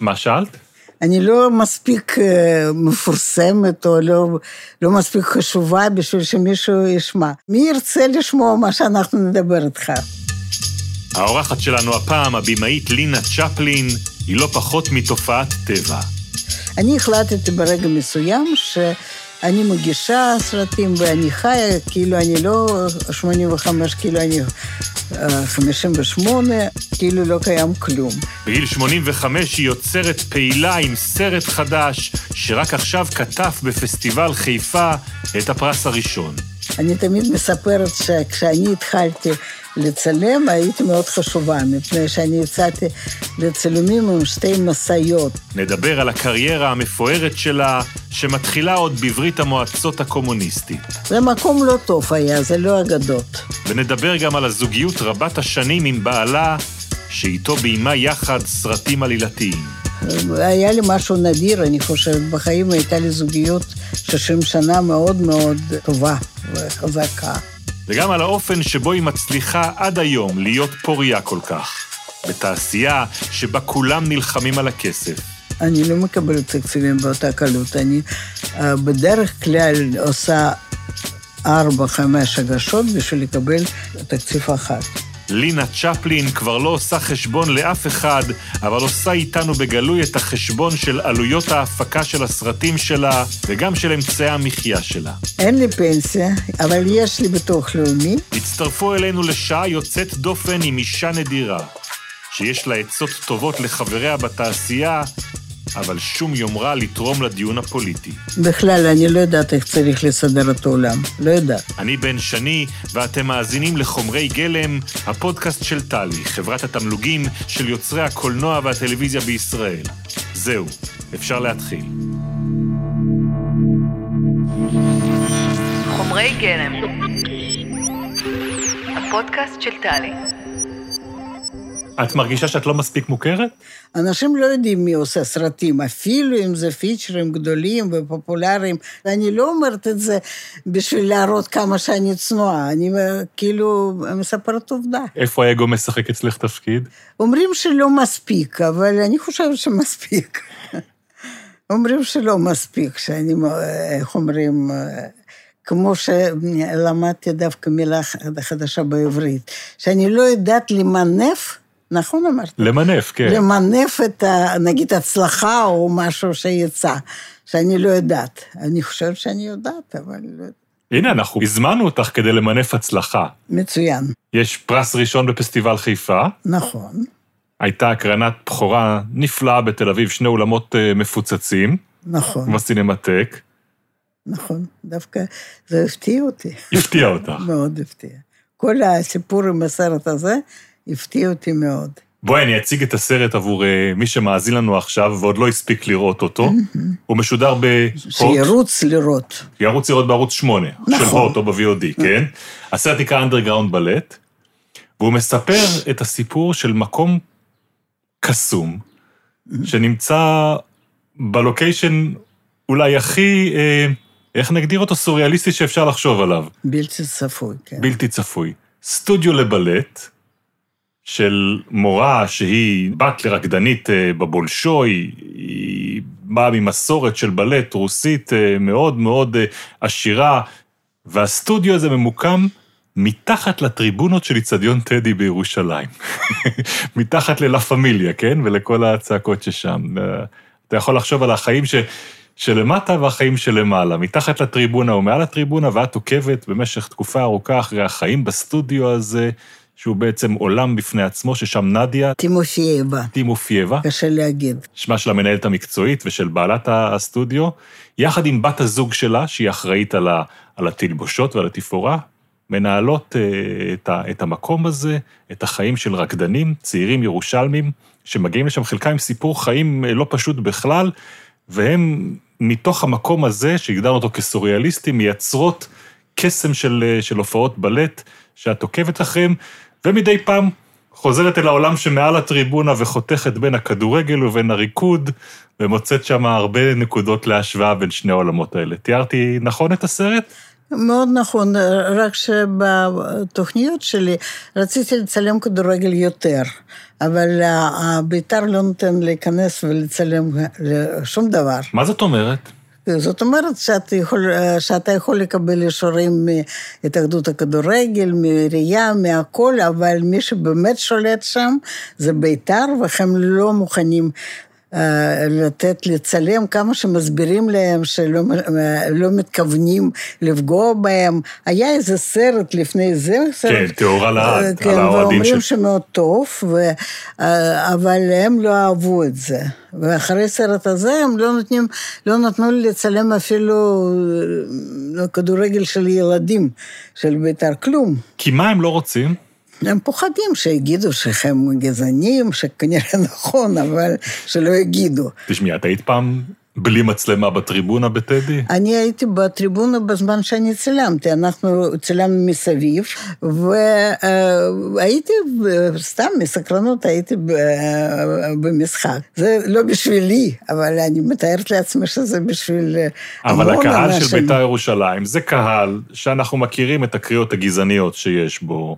מה שאלת? אני לא מספיק אה, מפורסמת או לא, לא מספיק חשובה בשביל שמישהו ישמע. מי ירצה לשמוע מה שאנחנו נדבר איתך? האורחת שלנו הפעם, הבמאית לינה צ'פלין, היא לא פחות מתופעת טבע. אני החלטתי ברגע מסוים ש... אני מגישה סרטים ואני חיה, כאילו אני לא 85, כאילו אני 58, כאילו לא קיים כלום. בגיל 85 היא יוצרת פעילה עם סרט חדש, שרק עכשיו כתב בפסטיבל חיפה את הפרס הראשון. אני תמיד מספרת שכשאני התחלתי לצלם הייתי מאוד חשובה, מפני שאני יצאתי לצילומים עם שתי משאיות. נדבר על הקריירה המפוארת שלה, שמתחילה עוד בברית המועצות הקומוניסטית. זה מקום לא טוב היה, זה לא אגדות. ונדבר גם על הזוגיות רבת השנים עם בעלה, שאיתו ביימה יחד סרטים עלילתיים. היה לי משהו נדיר, אני חושבת, בחיים הייתה לי זוגיות 60 שנה מאוד מאוד טובה וחזקה. וגם על האופן שבו היא מצליחה עד היום להיות פוריה כל כך. בתעשייה שבה כולם נלחמים על הכסף. אני לא מקבלת תקציבים באותה קלות. אני uh, בדרך כלל עושה ארבע, חמש הגשות בשביל לקבל תקציב אחת. לינה צ'פלין כבר לא עושה חשבון לאף אחד, אבל עושה איתנו בגלוי את החשבון של עלויות ההפקה של הסרטים שלה, וגם של אמצעי המחיה שלה. אין לי פנסיה, אבל יש לי ביטוח לאומי. הצטרפו אלינו לשעה יוצאת דופן עם אישה נדירה, שיש לה עצות טובות לחבריה בתעשייה, אבל שום יומרה לתרום לדיון הפוליטי. בכלל, אני לא יודעת איך צריך לסדר את העולם. לא יודעת. אני בן שני, ואתם מאזינים לחומרי גלם, הפודקאסט של טלי, חברת התמלוגים של יוצרי הקולנוע והטלוויזיה בישראל. זהו, אפשר להתחיל. חומרי גלם, הפודקאסט של טלי. את מרגישה שאת לא מספיק מוכרת? אנשים לא יודעים מי עושה סרטים, אפילו אם זה פיצ'רים גדולים ופופולריים. אני לא אומרת את זה בשביל להראות כמה שאני צנועה, אני כאילו מספרת עובדה. איפה האגו משחק אצלך תפקיד? אומרים שלא מספיק, אבל אני חושבת שמספיק. אומרים שלא מספיק, שאני, איך אומרים, כמו שלמדתי דווקא מילה חדשה בעברית, שאני לא יודעת למנף נכון אמרת? למנף, כן. למנף את, ה, נגיד, הצלחה או משהו שיצא, שאני לא יודעת. אני חושבת שאני יודעת, אבל לא יודעת. הנה, אנחנו הזמנו אותך כדי למנף הצלחה. מצוין. יש פרס ראשון בפסטיבל חיפה. נכון. הייתה הקרנת בכורה נפלאה בתל אביב, שני אולמות uh, מפוצצים. נכון. בסינמטק. נכון, דווקא זה הפתיע אותי. הפתיע אותך. מאוד הפתיע. כל הסיפור עם הסרט הזה, הפתיע אותי מאוד. בואי, אני אציג את הסרט עבור uh, מי שמאזין לנו עכשיו ועוד לא הספיק לראות אותו. הוא משודר בהוט. שירוץ לראות. ירוץ לראות בערוץ 8, נכון. של הוט או ב-VOD, כן? הסרט נקרא אנדרגראונד בלט, והוא מספר את הסיפור של מקום קסום, שנמצא בלוקיישן אולי הכי, אה, איך נגדיר אותו? סוריאליסטי שאפשר לחשוב עליו. בלתי צפוי, כן. בלתי צפוי. סטודיו לבלט, של מורה שהיא בת לרקדנית אה, בבולשוי, היא באה ממסורת של בלט רוסית אה, מאוד מאוד אה, עשירה, והסטודיו הזה ממוקם מתחת לטריבונות של איצטדיון טדי בירושלים. מתחת ללה פמיליה, כן? ולכל הצעקות ששם. אתה יכול לחשוב על החיים ש... שלמטה והחיים שלמעלה, מתחת לטריבונה ומעל הטריבונה, ואת עוקבת במשך תקופה ארוכה אחרי החיים בסטודיו הזה, שהוא בעצם עולם בפני עצמו, ששם נדיה... טימופייבה. טימופייבה. קשה להגיד. שמה של המנהלת המקצועית ושל בעלת הסטודיו, יחד עם בת הזוג שלה, שהיא אחראית על, ה, על התלבושות ועל התפאורה, מנהלות uh, את, ה, את המקום הזה, את החיים של רקדנים, צעירים ירושלמים, שמגיעים לשם חלקם עם סיפור חיים לא פשוט בכלל, והם מתוך המקום הזה, שהגדרנו אותו כסוריאליסטי, מייצרות קסם של, של הופעות בלט, שאת עוקבת אחריהם, ומדי פעם חוזרת אל העולם שמעל הטריבונה וחותכת בין הכדורגל ובין הריקוד, ומוצאת שם הרבה נקודות להשוואה בין שני העולמות האלה. תיארתי נכון את הסרט? מאוד נכון, רק שבתוכניות שלי רציתי לצלם כדורגל יותר, אבל בית"ר לא נותן להיכנס ולצלם שום דבר. מה זאת אומרת? זאת אומרת שאתה יכול, שאתה יכול לקבל אישורים מהתאחדות הכדורגל, מעירייה, מהכל, אבל מי שבאמת שולט שם זה בית"ר, והם לא מוכנים לתת לצלם כמה שמסבירים להם שלא לא מתכוונים לפגוע בהם. היה איזה סרט לפני זה, סרט... כן, טהורה לעד, כן, על האוהדים של... ואומרים שמאוד טוב, ו... אבל הם לא אהבו את זה. ואחרי הסרט הזה הם לא נותנים, לא נתנו לי לצלם אפילו כדורגל של ילדים, של בית"ר, כלום. כי מה הם לא רוצים? הם פוחדים שיגידו שהם גזענים, שכנראה נכון, אבל שלא יגידו. תשמעי, את היית פעם בלי מצלמה בטריבונה בטדי? אני הייתי בטריבונה בזמן שאני צילמתי, אנחנו צילמנו מסביב, והייתי, סתם מסקרנות, הייתי במשחק. זה לא בשבילי, אבל אני מתארת לעצמי שזה בשביל אנשים. אבל הקהל של בית"ר ירושלים זה קהל שאנחנו מכירים את הקריאות הגזעניות שיש בו.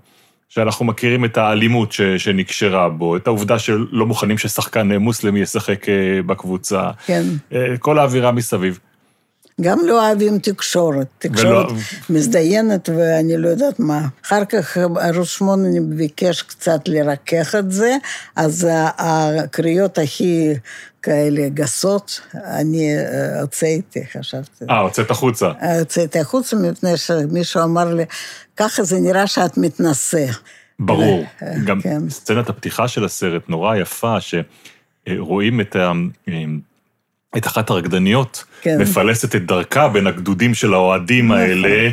שאנחנו מכירים את האלימות ש, שנקשרה בו, את העובדה שלא מוכנים ששחקן מוסלמי ישחק אה, בקבוצה. כן. אה, כל האווירה מסביב. גם לא אוהבים תקשורת, תקשורת ולא... מזדיינת ואני לא יודעת מה. אחר כך ערוץ שמונה ביקש קצת לרכך את זה, אז הקריאות הכי כאלה גסות, אני אה, הוצאתי, חשבתי. אה, הוצאת החוצה. הוצאתי החוצה מפני שמישהו אמר לי, ככה זה נראה שאת מתנשא. ברור. אה, גם כן. סצנת הפתיחה של הסרט נורא יפה, שרואים את ה... את אחת הרקדניות, כן. מפלסת את דרכה בין הגדודים של האוהדים נכון. האלה,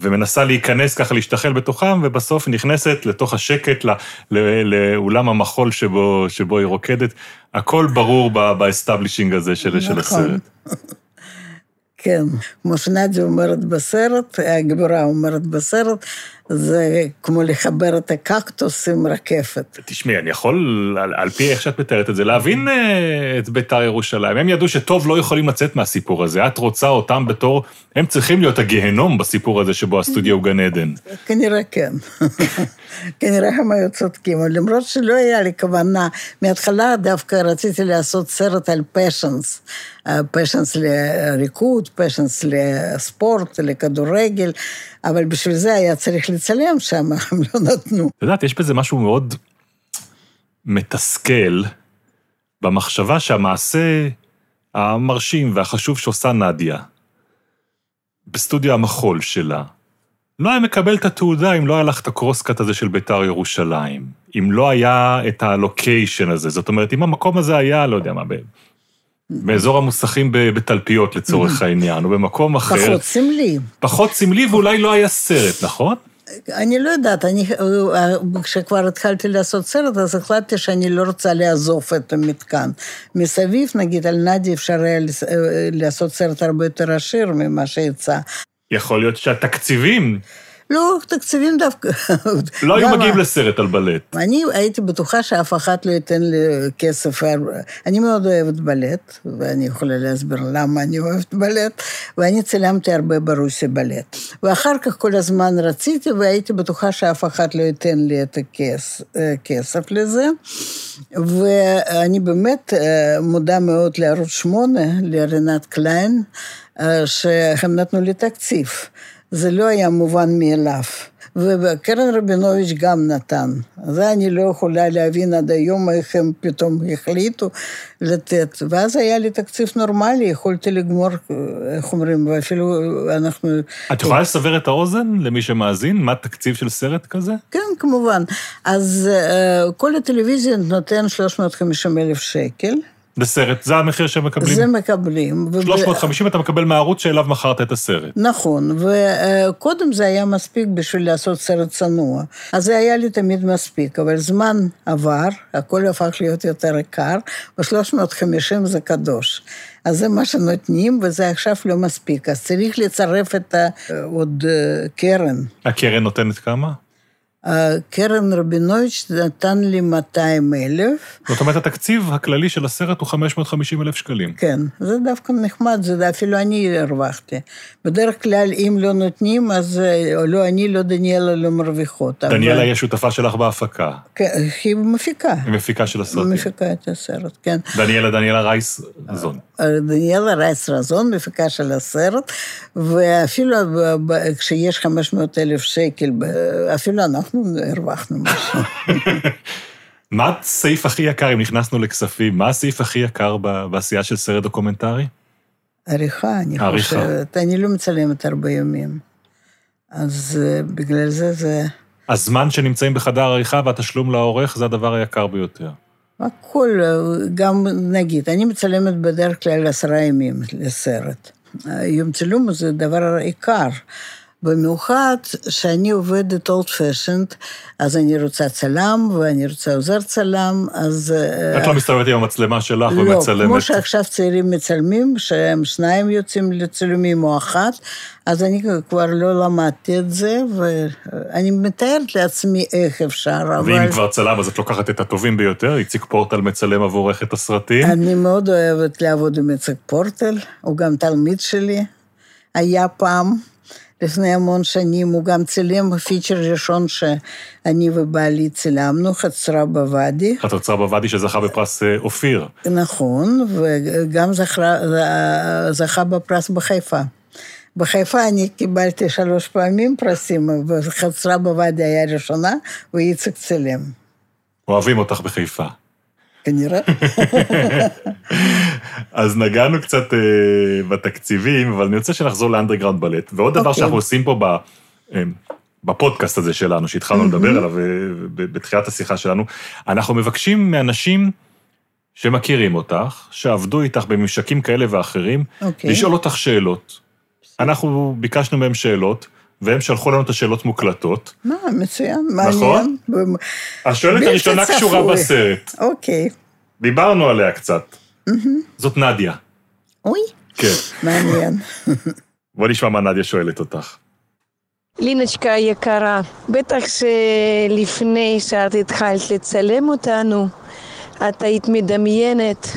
ומנסה להיכנס ככה, להשתחל בתוכם, ובסוף נכנסת לתוך השקט, לא, לא, לאולם המחול שבו, שבו היא רוקדת. הכל ברור ב establishing הזה של, נכון. של הסרט. כן, כמו שנדיה אומרת בסרט, הגיבורה אומרת בסרט, זה כמו לחבר את הקקטוס עם רקפת. תשמעי, אני יכול, על, על פי איך שאת מתארת את זה, להבין uh, את בית"ר ירושלים. הם ידעו שטוב לא יכולים לצאת מהסיפור הזה. את רוצה אותם בתור, הם צריכים להיות הגיהנום בסיפור הזה שבו הסטודיו הוא גן עדן. כנראה כן. כנראה הם היו צודקים, למרות שלא היה לי כוונה. מההתחלה דווקא רציתי לעשות סרט על פשנס. פשנס לריקוד, פשנס לספורט, לכדורגל, אבל בשביל זה היה צריך לצלם שם, הם לא נתנו. את יודעת, יש בזה משהו מאוד מתסכל במחשבה שהמעשה המרשים והחשוב שעושה נדיה, בסטודיו המחול שלה, לא היה מקבל את התעודה אם לא היה לך את הקרוסקאט הזה של בית"ר ירושלים. אם לא היה את הלוקיישן הזה. זאת אומרת, אם המקום הזה היה, לא יודע מה, באזור המוסכים בתלפיות לצורך העניין, או במקום אחר. פחות סמלי. פחות סמלי, ואולי לא היה סרט, נכון? אני לא יודעת, אני, כשכבר התחלתי לעשות סרט, אז החלטתי שאני לא רוצה לעזוב את המתקן. מסביב, נגיד, על נדי אפשר היה לעשות סרט הרבה יותר עשיר ממה שיצא. יכול להיות שהתקציבים לא, תקציבים דווקא. לא היו מגיעים לסרט על בלט. אני הייתי בטוחה שאף אחת לא ייתן לי כסף. אני מאוד אוהבת בלט, ואני יכולה להסביר למה אני אוהבת בלט, ואני צילמתי הרבה ברוסיה בלט. ואחר כך כל הזמן רציתי, והייתי בטוחה שאף אחת לא ייתן לי את הכסף לזה. ואני באמת אה, מודה מאוד לערוץ 8, לרינת קליין, אה, שהם נתנו לי תקציב. זה לא היה מובן מאליו. וקרן רבינוביץ' גם נתן. זה אני לא יכולה להבין עד היום איך הם פתאום החליטו לתת. ואז היה לי תקציב נורמלי, יכולתי לגמור, איך אומרים, ואפילו אנחנו... את יכולה לסבר את האוזן למי שמאזין? מה התקציב של סרט כזה? כן, כמובן. אז אה, כל הטלוויזיה נותן 350 אלף שקל. בסרט, זה המחיר שהם מקבלים? זה מקבלים. 350 ו... אתה מקבל מהערוץ שאליו מכרת את הסרט. נכון, וקודם זה היה מספיק בשביל לעשות סרט צנוע. אז זה היה לי תמיד מספיק, אבל זמן עבר, הכל הפך להיות יותר יקר, ו-350 זה קדוש. אז זה מה שנותנים, וזה עכשיו לא מספיק. אז צריך לצרף את עוד אה, קרן. הקרן נותנת כמה? אה, קרן רבינוביץ' נתן לי 200 אלף. זאת אומרת, התקציב הכללי של הסרט הוא 550 אלף שקלים. כן, זה דווקא נחמד, זה אפילו אני הרווחתי. בדרך כלל, אם לא נותנים, אז אה, לא אני, לא דניאלה לא מרוויחות. דניאלה אבל- היא השותפה שלך בהפקה. כן, היא מפיקה. היא מפיקה של הסרטים. מפיקה את הסרט, כן. דניאלה, דניאלה רייס זון. דניאלה רייס רזון, מפיקה של הסרט, ואפילו כשיש 500 אלף שקל, אפילו אנחנו הרווחנו משהו. מה הסעיף הכי יקר, אם נכנסנו לכספים, מה הסעיף הכי יקר בעשייה של סרט דוקומנטרי? עריכה, אני עריכה. חושבת. אני לא מצלמת הרבה ימים. אז אה, בגלל זה זה... הזמן שנמצאים בחדר העריכה והתשלום לעורך זה הדבר היקר ביותר. הכל, אה, גם נגיד, אני מצלמת בדרך כלל עשרה ימים לסרט. יום צילום זה דבר יקר. במיוחד שאני עובדת old fashioned, אז אני רוצה צלם ואני רוצה עוזר צלם, אז... אה, את לא מסתובבת עם המצלמה שלך לא, ומצלמת. כמו שעכשיו צעירים מצלמים, שהם שניים יוצאים לצילומים או אחת, אז אני כבר לא למדתי את זה, ואני מתארת לעצמי איך אפשר, אבל... ואם כבר צלם, אז את לוקחת את הטובים ביותר, איציק פורטל מצלם עבורך את הסרטים. אני מאוד אוהבת לעבוד עם יצחק פורטל, הוא גם תלמיד שלי, היה פעם, לפני המון שנים, הוא גם צילם פיצ'ר ראשון שאני ובעלי צילמנו, חצרה בוואדי. חצוצרה בוואדי שזכה בפרס אה, אופיר. נכון, וגם זכה, זכה בפרס בחיפה. בחיפה אני קיבלתי שלוש פעמים פרסים, וחצרה בוואדי היה ראשונה, ואיציק צילם. אוהבים אותך בחיפה. כנראה. אז נגענו קצת אה, בתקציבים, אבל אני רוצה שנחזור לאנדרגראונד בלט. ועוד דבר אוקיי. שאנחנו עושים פה ב, אה, בפודקאסט הזה שלנו, שהתחלנו לדבר עליו אה, בתחילת השיחה שלנו, אנחנו מבקשים מאנשים שמכירים אותך, שעבדו איתך בממשקים כאלה ואחרים, אוקיי. לשאול אותך שאלות. אנחנו ביקשנו מהם שאלות, והם שלחו לנו את השאלות מוקלטות. מה, מצוין, מעניין. נכון? השואלת הראשונה קשורה בסרט. אוקיי. דיברנו עליה קצת. זאת נדיה. אוי. כן. מעניין. בוא נשמע מה נדיה שואלת אותך. לינочка יקרה, בטח שלפני שאת התחלת לצלם אותנו, את היית מדמיינת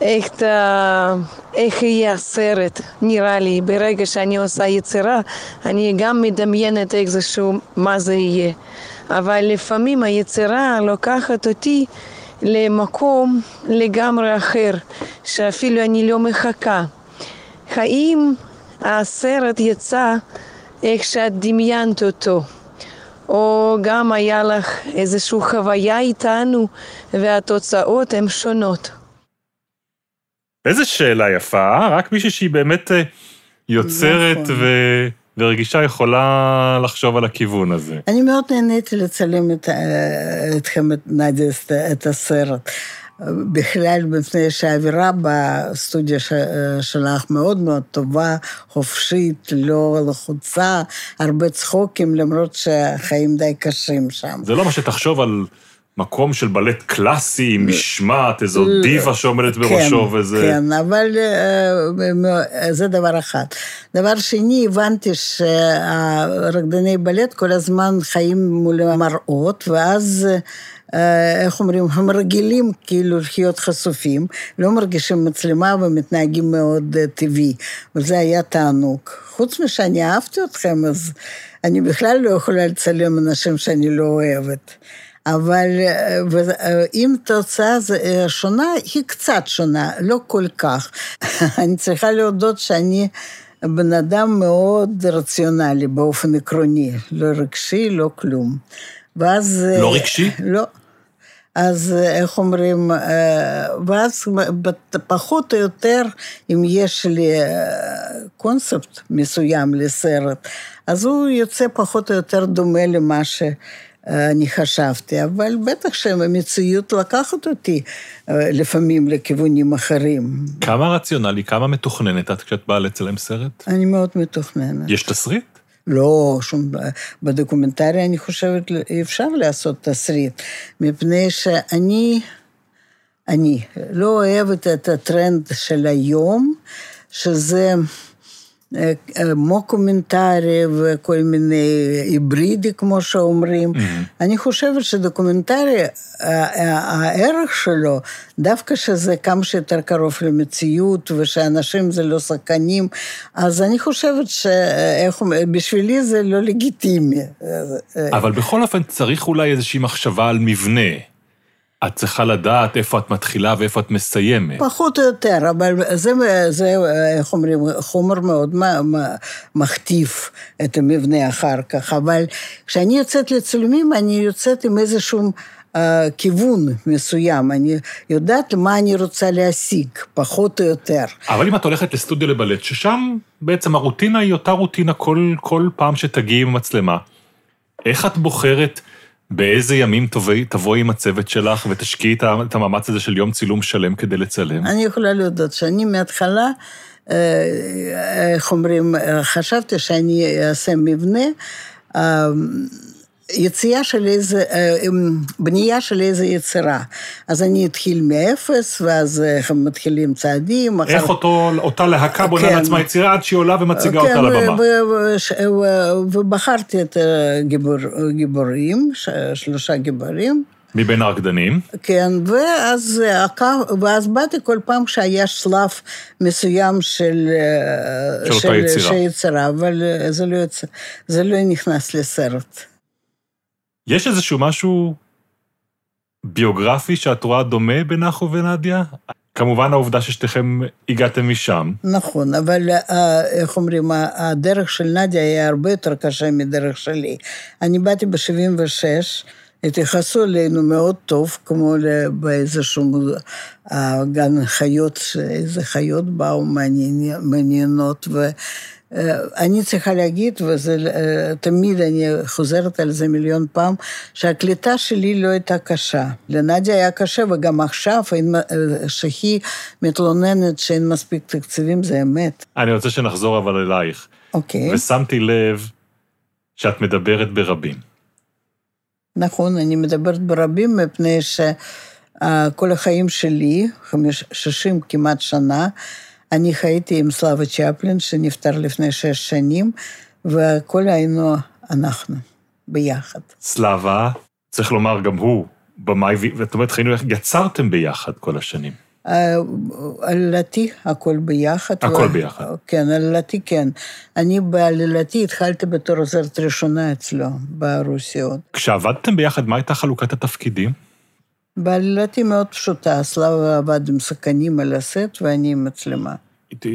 איך, אתה, איך יהיה הסרט, נראה לי. ברגע שאני עושה יצירה, אני גם מדמיינת איזשהו מה זה יהיה. אבל לפעמים היצירה לוקחת אותי למקום לגמרי אחר, שאפילו אני לא מחכה. האם הסרט יצא איך שאת דמיינת אותו? או גם היה לך איזושהי חוויה איתנו והתוצאות הן שונות? איזה שאלה יפה, אה? רק מישהי שהיא באמת אה, יוצרת נכון. ו... ורגישה יכולה לחשוב על הכיוון הזה. אני מאוד נהניתי לצלם את, ה- אתכם, את נדיה, את- את הסרט. בכלל, מפני שהאווירה בסטודיה ש- שלך מאוד מאוד טובה, חופשית, לא לחוצה, הרבה צחוקים, למרות שהחיים די קשים שם. זה לא מה שתחשוב על מקום של בלט קלאסי, עם משמעת, איזו. דיבה שעומדת בראשו וזה... כן, אבל אה, זה דבר אחד. דבר שני, הבנתי שהרקדני בלט כל הזמן חיים מול המראות, ואז, אה, איך אומרים, הם רגילים כאילו להיות חשופים, לא מרגישים מצלמה ומתנהגים מאוד אה, טבעי, וזה היה תענוג. חוץ משאני אהבתי אתכם, אז אני בכלל לא יכולה לצלם אנשים שאני לא אוהבת. אבל אה, אה, אם תוצאה אה, שונה, היא קצת שונה, לא כל כך. אני צריכה להודות שאני בן אדם מאוד רציונלי באופן עקרוני, לא רגשי, לא כלום. ואז... לא רגשי? לא. אז איך אומרים, ואז פחות או יותר, אם יש לי קונספט מסוים לסרט, אז הוא יוצא פחות או יותר דומה למה שאני חשבתי, אבל בטח שהמציאות לקחת אותי אה, לפעמים לכיוונים אחרים. כמה רציונלי, כמה מתוכננת את כשאת באה לצלם סרט? אני מאוד מתוכננת. יש תסריט? לא, שום... בדוקומנטרי אני חושבת אי אפשר לעשות תסריט, מפני שאני, אני לא אוהבת את הטרנד של היום, שזה אה, אה, מוקומנטרי וכל מיני היברידי, כמו שאומרים. אני חושבת שדוקומנטרי, הערך שלו, דווקא שזה כמה שיותר קרוב למציאות, ושאנשים זה לא שחקנים, אז אני חושבת שבשבילי זה לא לגיטימי. אבל בכל אופן צריך אולי איזושהי מחשבה על מבנה. את צריכה לדעת איפה את מתחילה ואיפה את מסיימת. פחות או יותר, אבל זה, זה איך אומרים, חומר מאוד מכתיב את המבנה אחר כך, אבל כשאני יוצאת לצילומים, אני יוצאת עם איזשהו uh, כיוון מסוים, אני יודעת מה אני רוצה להשיג, פחות או יותר. אבל אם את הולכת לסטודיו לבלט, ששם בעצם הרוטינה היא אותה רוטינה כל, כל פעם שתגיעי עם מצלמה, איך את בוחרת באיזה ימים תבואי, עם הצוות שלך ותשקיעי את המאמץ הזה של יום צילום שלם כדי לצלם? אני יכולה להודות שאני מההתחלה, איך אומרים, חשבתי שאני אעשה מבנה, יציאה של איזה, בנייה של איזה יצירה. אז אני אתחיל מאפס, ואז מתחילים צעדים. איך אחר... אותו, אותה להקה בונה כן. לעצמה יצירה עד שהיא עולה ומציגה כן, אותה לבמה. ובחרתי את הגיבור, גיבורים, שלושה גיבורים. מבין הרקדנים. כן, ואז, ואז באתי כל פעם שהיה שלב מסוים של... של אותה יצירה. של יצירה, אבל זה לא, זה לא נכנס לסרט. יש איזשהו משהו ביוגרפי שאת רואה דומה בינך ובנדיה? כמובן העובדה ששתיכם הגעתם משם. נכון, אבל איך אומרים, הדרך של נדיה היה הרבה יותר קשה מדרך שלי. אני באתי ב-76', התייחסו אלינו מאוד טוב, כמו באיזשהו גן חיות, איזה חיות באו מעניינות, ו... אני צריכה להגיד, ותמיד אני חוזרת על זה מיליון פעם, שהקליטה שלי לא הייתה קשה. לנדיה היה קשה, וגם עכשיו, שהיא מתלוננת שאין מספיק תקציבים, זה אמת. אני רוצה שנחזור אבל אלייך. אוקיי. ושמתי לב שאת מדברת ברבים. נכון, אני מדברת ברבים, מפני שכל החיים שלי, 60 כמעט שנה, אני חייתי עם סלאבה צ'פלין, שנפטר לפני שש שנים, והכל היינו אנחנו, ביחד. סלאבה, צריך לומר גם הוא, במאי, ואת אומרת, חיינו, יצרתם ביחד כל השנים. עלילתי, הכל ביחד. הכל ביחד. כן, עלילתי כן. אני בעלילתי התחלתי בתור עוזרת ראשונה אצלו, ברוסיות. כשעבדתם ביחד, מה הייתה חלוקת התפקידים? בעלילתי מאוד פשוטה, סלאבה עבד עם שחקנים על הסט ואני עם מצלמה.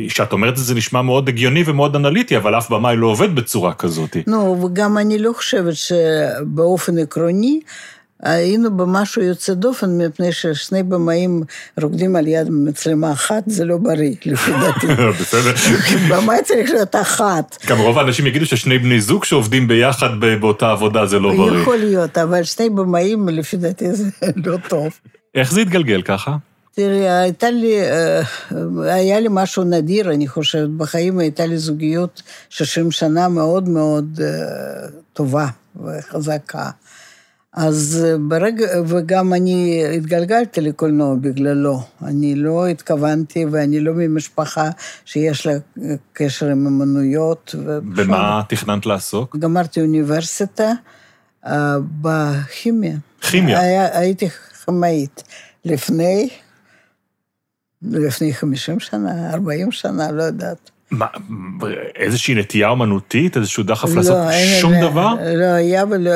כשאת אומרת את זה נשמע מאוד הגיוני ומאוד אנליטי, אבל אף במאי לא עובד בצורה כזאת. נו, וגם אני לא חושבת שבאופן עקרוני, היינו במשהו יוצא דופן, מפני ששני במאים רוקדים על יד מצלמה אחת, זה לא בריא, לפי דעתי. בסדר. במאי צריך להיות אחת. גם רוב האנשים יגידו ששני בני זוג שעובדים ביחד באותה עבודה זה לא בריא. יכול להיות, אבל שני במאים, לפי דעתי, זה לא טוב. איך זה התגלגל ככה? תראי, הייתה לי, היה לי משהו נדיר, אני חושבת, בחיים הייתה לי זוגיות 60 שנה מאוד מאוד טובה וחזקה. אז ברגע, וגם אני התגלגלתי לקולנוע בגללו. אני לא התכוונתי, ואני לא ממשפחה שיש לה קשר עם אמנויות. במה תכננת לעסוק? גמרתי אוניברסיטה uh, בכימיה. כימיה? היה, הייתי כימאית. לפני, לפני 50 שנה, 40 שנה, לא יודעת. מה, איזושהי נטייה אומנותית, איזשהו דחף לא, לעשות אין, שום אין, דבר? לא היה ולא,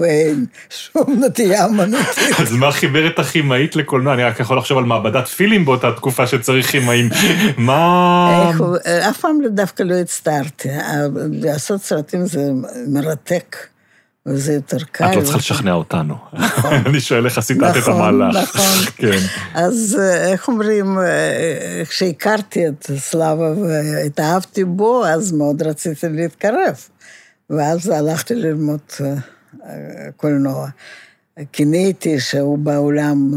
ואין שום נטייה אומנותית. אז מה חיבר את הכימאית לקולנוע? אני רק יכול לחשוב על מעבדת פילים באותה תקופה שצריך כימאים. מה... איך, אף פעם דווקא לא הצטערתי. לעשות סרטים זה מרתק. וזה יותר קל. את לא צריכה לשכנע אותנו. נכון. אני שואל איך עשית את המהלך. נכון, נכון. כן. אז איך אומרים, כשהכרתי את סלאבה והתאהבתי בו, אז מאוד רציתי להתקרב. ואז הלכתי ללמוד קולנוע. קינאתי שהוא בעולם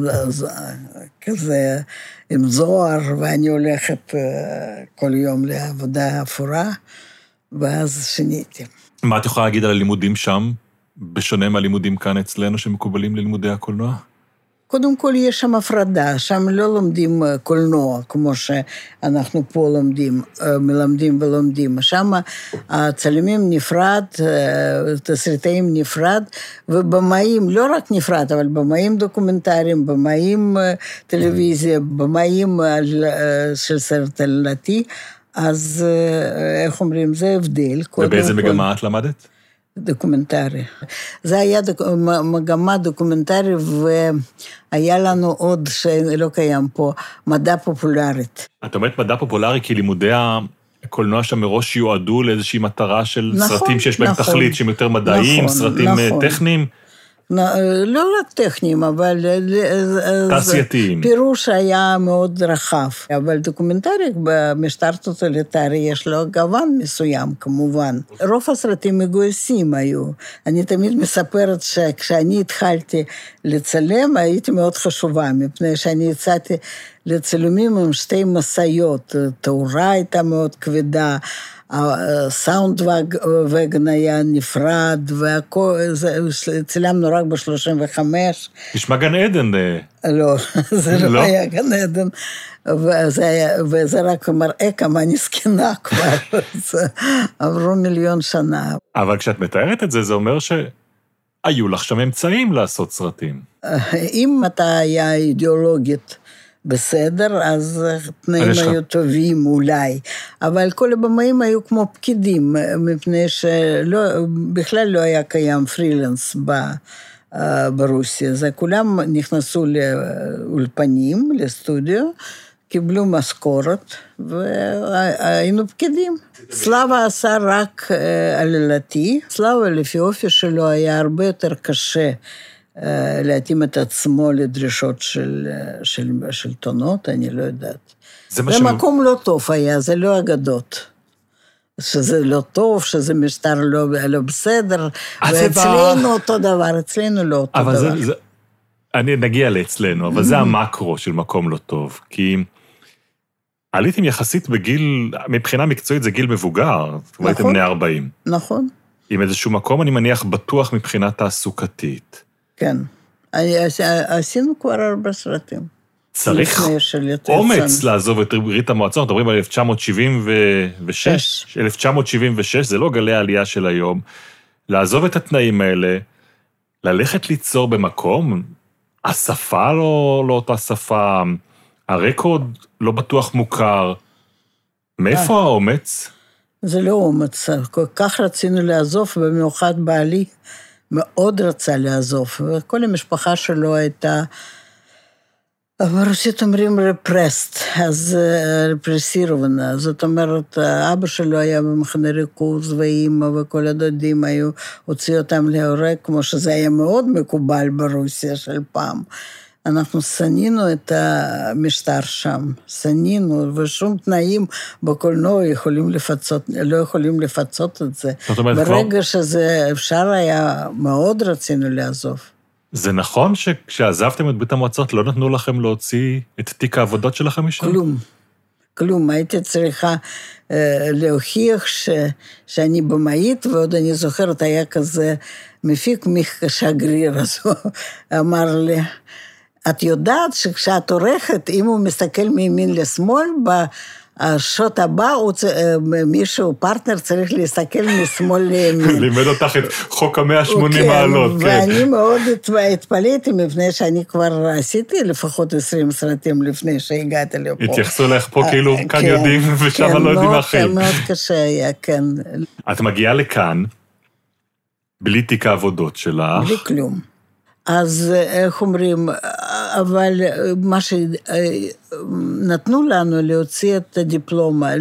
כזה עם זוהר, ואני הולכת כל יום לעבודה אפורה, ואז שיניתי. מה את יכולה להגיד על הלימודים שם? בשונה מהלימודים כאן אצלנו שמקובלים ללימודי הקולנוע? קודם כל יש שם הפרדה, שם לא לומדים אה, קולנוע, כמו שאנחנו פה לומדים, אה, מלמדים ולומדים. שם הצלמים נפרד, אה, תסריטאים נפרד, ובמאים, לא רק נפרד, אבל במאים דוקומנטריים, במאים טלוויזיה, במאים של סרט עלילתי, אז איך אומרים, זה הבדל. ובאיזה מגמה את למדת? דוקומנטרי. זה היה דוק... מגמה דוקומנטרי, והיה לנו עוד שלא קיים פה, מדע פופולרית. את אומרת מדע פופולרי כי לימודי הקולנוע שם מראש יועדו לאיזושהי מטרה של נכון, סרטים שיש בהם נכון, תכלית, שהם יותר מדעיים, נכון, סרטים נכון. טכניים? לא רק טכניים, אבל... תעשייתיים. פירוש היה מאוד רחב. אבל דוקומנטרי במשטר טוטליטרי יש לו גוון מסוים, כמובן. רוב הסרטים מגויסים היו. אני תמיד מספרת שכשאני התחלתי לצלם, הייתי מאוד חשובה, מפני שאני יצאתי לצילומים עם שתי משאיות. תאורה הייתה מאוד כבדה. הסאונד וגן היה נפרד, והכל, צילמנו רק ב-35. נשמע גן עדן. לא, זה לא, לא היה גן עדן, וזה, היה, וזה רק מראה כמה אני זקנה כבר, עברו מיליון שנה. אבל כשאת מתארת את זה, זה אומר שהיו לך שם אמצעים לעשות סרטים. אם אתה היה אידיאולוגית, בסדר, אז התנאים היו טובים אולי. אבל כל הבמאים היו כמו פקידים, מפני שבכלל לא היה קיים פרילנס ב... ברוסיה. זה כולם נכנסו לאולפנים, לסטודיו, קיבלו משכורת, והיינו פקידים. סלאבה עשה רק עלילתי. סלאבה, לפי אופי שלו, היה הרבה יותר קשה להתאים את עצמו לדרישות של שלטונות, אני לא יודעת. זה, זה מקום לא טוב היה, זה לא אגדות. שזה לא טוב, שזה משטר לא, לא בסדר, ואצלנו בא... אותו דבר, אצלנו לא אותו אבל דבר. זה, זה, אני נגיע לאצלנו, אבל זה המקרו של מקום לא טוב, כי עליתם יחסית בגיל, מבחינה מקצועית זה גיל מבוגר, נכון, הייתם בני 40. נכון. עם איזשהו מקום, אני מניח, בטוח מבחינה תעסוקתית. כן. עשינו כבר הרבה סרטים. צריך אומץ לעזוב את ברית המועצות, מדברים על 1976, 1976, זה לא גלי העלייה של היום. לעזוב את התנאים האלה, ללכת ליצור במקום, השפה לא, לא אותה שפה, הרקורד לא בטוח מוכר. מאיפה אה. האומץ? זה לא אומץ, כל כך רצינו לעזוב, במיוחד בעלי. מאוד רצה לעזוב, וכל המשפחה שלו הייתה, ברוסית אומרים רפרסט, אז רפרסירובנה, זאת אומרת, אבא שלו היה במחנה ריכוז, ואימא וכל הדודים היו, הוציאו אותם להורג, כמו שזה היה מאוד מקובל ברוסיה של פעם. אנחנו שנינו את המשטר שם, שנינו, ושום תנאים בקולנוע יכולים לפצות, לא יכולים לפצות את זה. זאת אומרת, ברגע כבר... שזה אפשר היה, מאוד רצינו לעזוב. זה נכון שכשעזבתם את ברית המועצות לא נתנו לכם להוציא את תיק העבודות שלכם משם? כלום. כלום, הייתי צריכה אה, להוכיח ש, שאני במאית, ועוד אני זוכרת, היה כזה מפיק שגריר, אז הוא אמר לי, את יודעת שכשאת עורכת, אם הוא מסתכל מימין לשמאל, בשוט הבא, הוא, אה, מישהו, פרטנר, צריך להסתכל משמאל לימין. לימד אותך את חוק המאה ה-80 כן, מעלות, כן. ואני מאוד התפלאתי, מפני שאני כבר עשיתי לפחות 20 סרטים לפני שהגעתי לפה. התייחסו אליך פה כאילו, אה, כאן כן, יודעים ושם כן, לא יודעים אחרים. כן, מאוד קשה היה, כן. את מגיעה לכאן, בלי תיק העבודות שלך. בלי כלום. אז איך אומרים, אבל מה שנתנו לנו להוציא את הדיפלומה,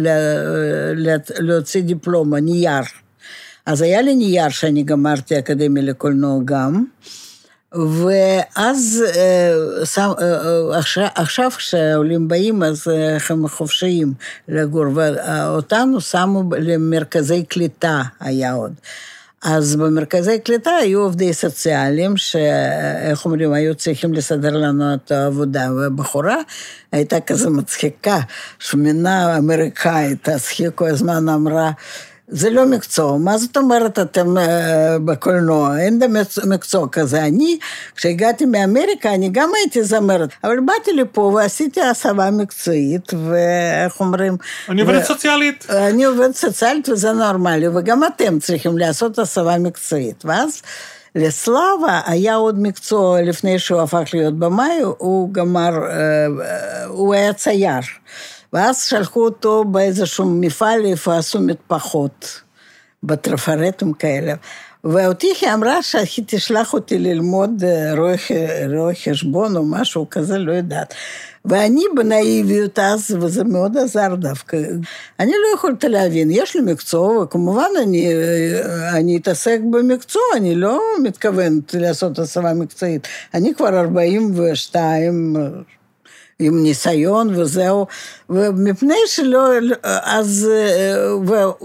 להוציא דיפלומה, נייר. אז היה לי נייר שאני גמרתי אקדמיה לקולנוע גם, ואז עכשיו כשהעולים באים, אז הם חופשיים לגור, ואותנו שמו למרכזי קליטה, היה עוד. אז במרכזי קליטה היו עובדי סוציאליים, שאיך אומרים, היו צריכים לסדר לנו את העבודה, והבחורה הייתה כזה מצחיקה, שמינה אמריקאית, אז היא כל הזמן אמרה, זה לא מקצוע. מה זאת אומרת אתם אה, בקולנוע? אין מקצוע, מקצוע כזה. אני, כשהגעתי מאמריקה, אני גם הייתי זמרת, אבל באתי לפה ועשיתי הסבה מקצועית, ואיך אומרים... אני עובדת סוציאלית. אני עובדת סוציאלית וזה נורמלי, וגם אתם צריכים לעשות הסבה מקצועית. ואז לסלאבה היה עוד מקצוע לפני שהוא הפך להיות במאי, הוא גמר, אה, אה, הוא היה צייר. ואז שלחו אותו באיזשהו מפעל איפה עשו מטפחות, בטרפרטים כאלה. ואותי היא אמרה שהיא תשלח אותי ללמוד אה, רואי, רואי חשבון או משהו כזה, לא יודעת. ואני בנאיביות אז, וזה מאוד עזר דווקא. אני לא יכולת להבין, יש לי מקצוע, וכמובן אני, אני אתעסק במקצוע, אני לא מתכוונת לעשות הסבה מקצועית. אני כבר 42, עם ניסיון וזהו, ומפני שלא, אז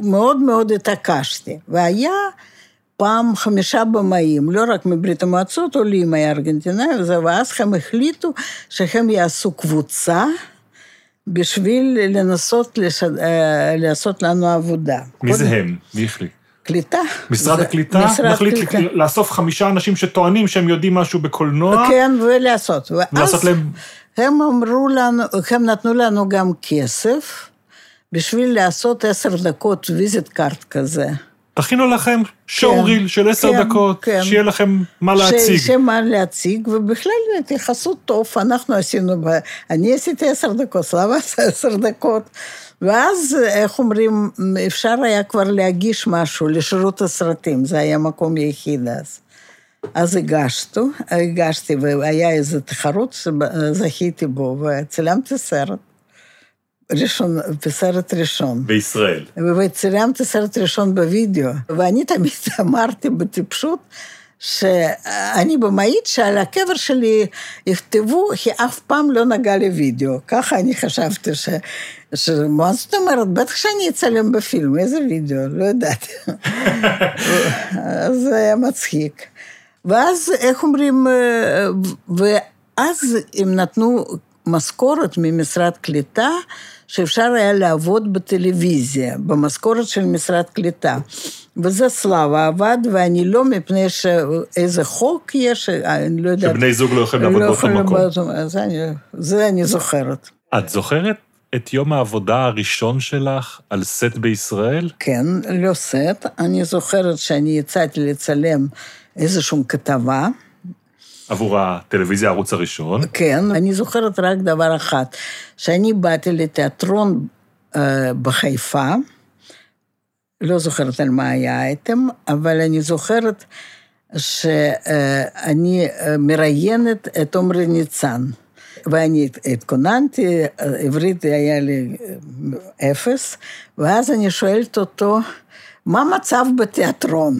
מאוד מאוד התעקשתי. והיה פעם חמישה במאים, לא רק מברית המועצות, עולים היה ארגנטינאים, ואז הם החליטו שהם יעשו קבוצה בשביל לנסות לש... לעשות לנו עבודה. מי זה הם? מי החליט? קליטה. משרד הקליטה? משרד מחליט קליטה. לאסוף חמישה אנשים שטוענים שהם יודעים משהו בקולנוע? כן, ולעשות. ולעשות להם... הם אמרו לנו, הם נתנו לנו גם כסף בשביל לעשות עשר דקות visit card כזה. תכינו לכם show reel כן, של עשר כן, דקות, כן. שיהיה לכם מה להציג. שיהיה מה להציג, ובכלל התייחסות טוב, אנחנו עשינו. אני עשיתי עשר דקות, סלאבה עשה עשר דקות, ואז, איך אומרים, אפשר היה כבר להגיש משהו לשירות הסרטים, זה היה מקום יחיד אז. אז הגשתי, הגשתי, והיה איזה תחרות שזכיתי בו, וצילמתי סרט. ראשון, בסרט ראשון. בישראל. וצילמתי סרט ראשון בווידאו, ואני תמיד אמרתי בטיפשות, שאני במאית שעל הקבר שלי יכתבו, היא אף פעם לא נגעה לוידאו. ככה אני חשבתי ש... ש... מה זאת אומרת? בטח שאני אצלם בפילם, איזה וידאו? לא יודעת. זה היה מצחיק. ואז, איך אומרים, ואז הם נתנו משכורת ממשרד קליטה, שאפשר היה לעבוד בטלוויזיה, במשכורת של משרד קליטה. וזה סלאבה עבד, ואני לא מפני שאיזה חוק יש, אני לא יודעת. שבני זוג לא יכולים לעבוד לא באותו מקום. אז אני, זה אני זוכרת. את זוכרת את יום העבודה הראשון שלך על סט בישראל? כן, לא סט. אני זוכרת שאני יצאתי לצלם איזושהי כתבה. עבור הטלוויזיה, הערוץ הראשון. כן, אני זוכרת רק דבר אחד, שאני באתי לתיאטרון אה, בחיפה, לא זוכרת על מה היה האייטם, אבל אני זוכרת שאני אה, מראיינת את עומרי ניצן. ואני התכוננתי, עברית היה לי אה, אפס, ואז אני שואלת אותו, מה המצב בתיאטרון?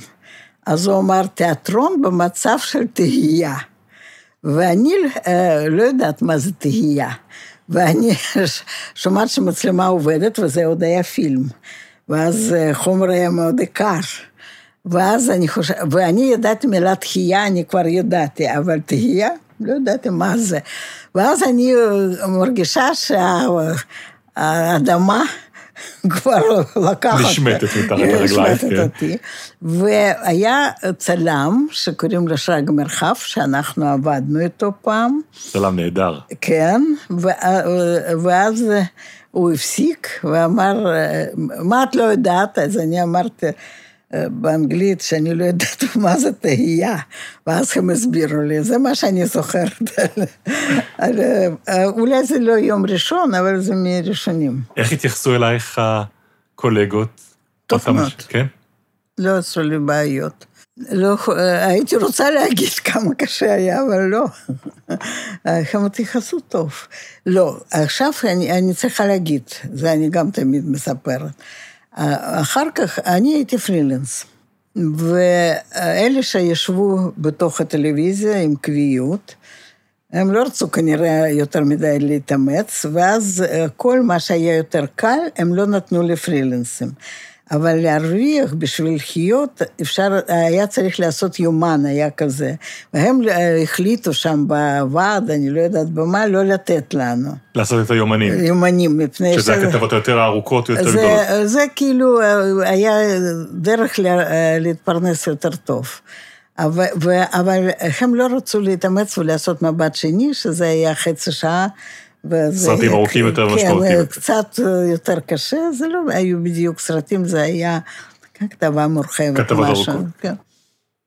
אז הוא אמר, תיאטרון במצב של תהייה. ואני אה, לא יודעת מה זה תהייה. ואני שומעת שמצלמה עובדת, וזה עוד היה פילם. ואז אה, חומר היה מאוד יקר. ואז אני חושבת, ואני ידעתי מילה תהייה, אני כבר ידעתי, אבל תהייה, לא ידעתי מה זה. ואז אני אה, מרגישה שהאדמה כבר לקחת. נשמטת מתחת לרגליים, כן. אותי. והיה צלם שקוראים לו שרגא מרחב, שאנחנו עבדנו איתו פעם. צלם נהדר. כן, ואז הוא הפסיק ואמר, מה את לא יודעת? אז אני אמרתי, באנגלית שאני לא יודעת מה זה תהייה, ואז הם הסבירו לי, זה מה שאני זוכרת. אולי זה לא יום ראשון, אבל זה מראשונים. איך התייחסו אלייך הקולגות? טוב מאוד. כן? לא עשו לי בעיות. לא, הייתי רוצה להגיד כמה קשה היה, אבל לא. הם התייחסו טוב. לא, עכשיו אני, אני צריכה להגיד, זה אני גם תמיד מספרת. אחר כך אני הייתי פרילנס, ואלה שישבו בתוך הטלוויזיה עם קביעות, הם לא רצו כנראה יותר מדי להתאמץ, ואז כל מה שהיה יותר קל, הם לא נתנו לפרילנסים. אבל להרוויח בשביל לחיות, אפשר, היה צריך לעשות יומן, היה כזה. והם אה, החליטו שם בוועד, אני לא יודעת במה, לא לתת לנו. לעשות את היומנים. יומנים, מפני שזה הכתבות היותר הארוכות ויותר זה, גדולות. זה כאילו אה, היה דרך לה, אה, להתפרנס יותר טוב. אבל, ו- אבל הם לא רצו להתאמץ ולעשות מבט שני, שזה היה חצי שעה. סרטים ארוכים יותר ומשמעותיים כן, יותר. קצת יותר קשה, זה לא היו בדיוק סרטים, זה היה כתבה מורחבת. כתבות משהו, ארוכות. כן.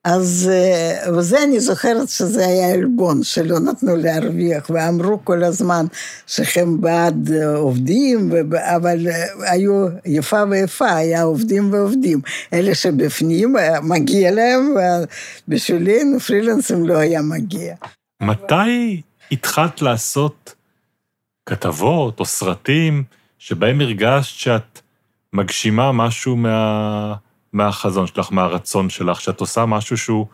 אז, אה, וזה אני זוכרת שזה היה עלבון, שלא נתנו להרוויח, ואמרו כל הזמן שהם בעד אה, עובדים, וב- אבל אה, היו יפה ויפה, היה עובדים ועובדים. אלה שבפנים, אה, מגיע להם, ובשבילנו פרילנסים לא היה מגיע. מתי התחלת לעשות כתבות או סרטים שבהם הרגשת שאת מגשימה משהו מה, מהחזון שלך, מהרצון שלך, שאת עושה משהו שהוא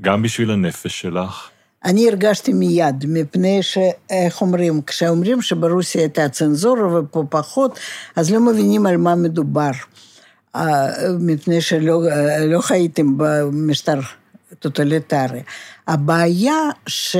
גם בשביל הנפש שלך? אני הרגשתי מיד, מפני שאיך אומרים, כשאומרים שברוסיה הייתה צנזורה ופה פחות, אז לא מבינים על מה מדובר. אה, מפני שלא אה, לא חייתם במשטר טוטליטרי. הבעיה ש...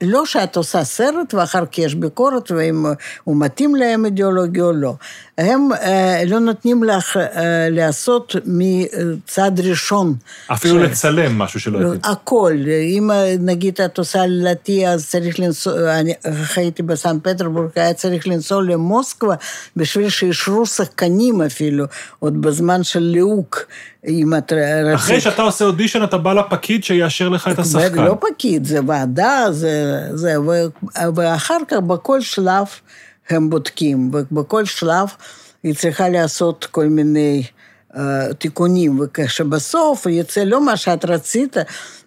לא שאת עושה סרט ואחר כך יש ביקורת ואם הוא מתאים להם אידיאולוגיה או לא. הם אה, לא נותנים לך אה, לעשות מצד ראשון. אפילו ש- לצלם משהו שלא לא, הייתי. הכל, אם נגיד את עושה לדעתי, אז צריך לנסוע, אני חייתי בסן פטרבורג, היה צריך לנסוע למוסקבה בשביל שישרו שחקנים אפילו, עוד בזמן של ליהוק, אם את רצית. אחרי שאתה עושה אודישן, אתה בא לפקיד שיאשר לך את השחקן. לא פקיד, זה ועדה, זה... זה ו, ואחר כך בכל שלב הם בודקים, ובכל שלב היא צריכה לעשות כל מיני uh, תיקונים, וכשבסוף יצא לא מה שאת רצית,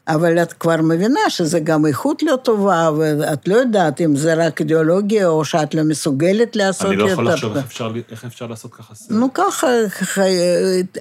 אבל את כבר מבינה שזה גם איכות לא טובה, ואת לא יודעת אם זה רק אידיאולוגיה, או שאת לא מסוגלת לעשות אני לא יותר. יכול לחשוב איך אפשר- איך אפשר לעשות ככה סרט. נו, ככה,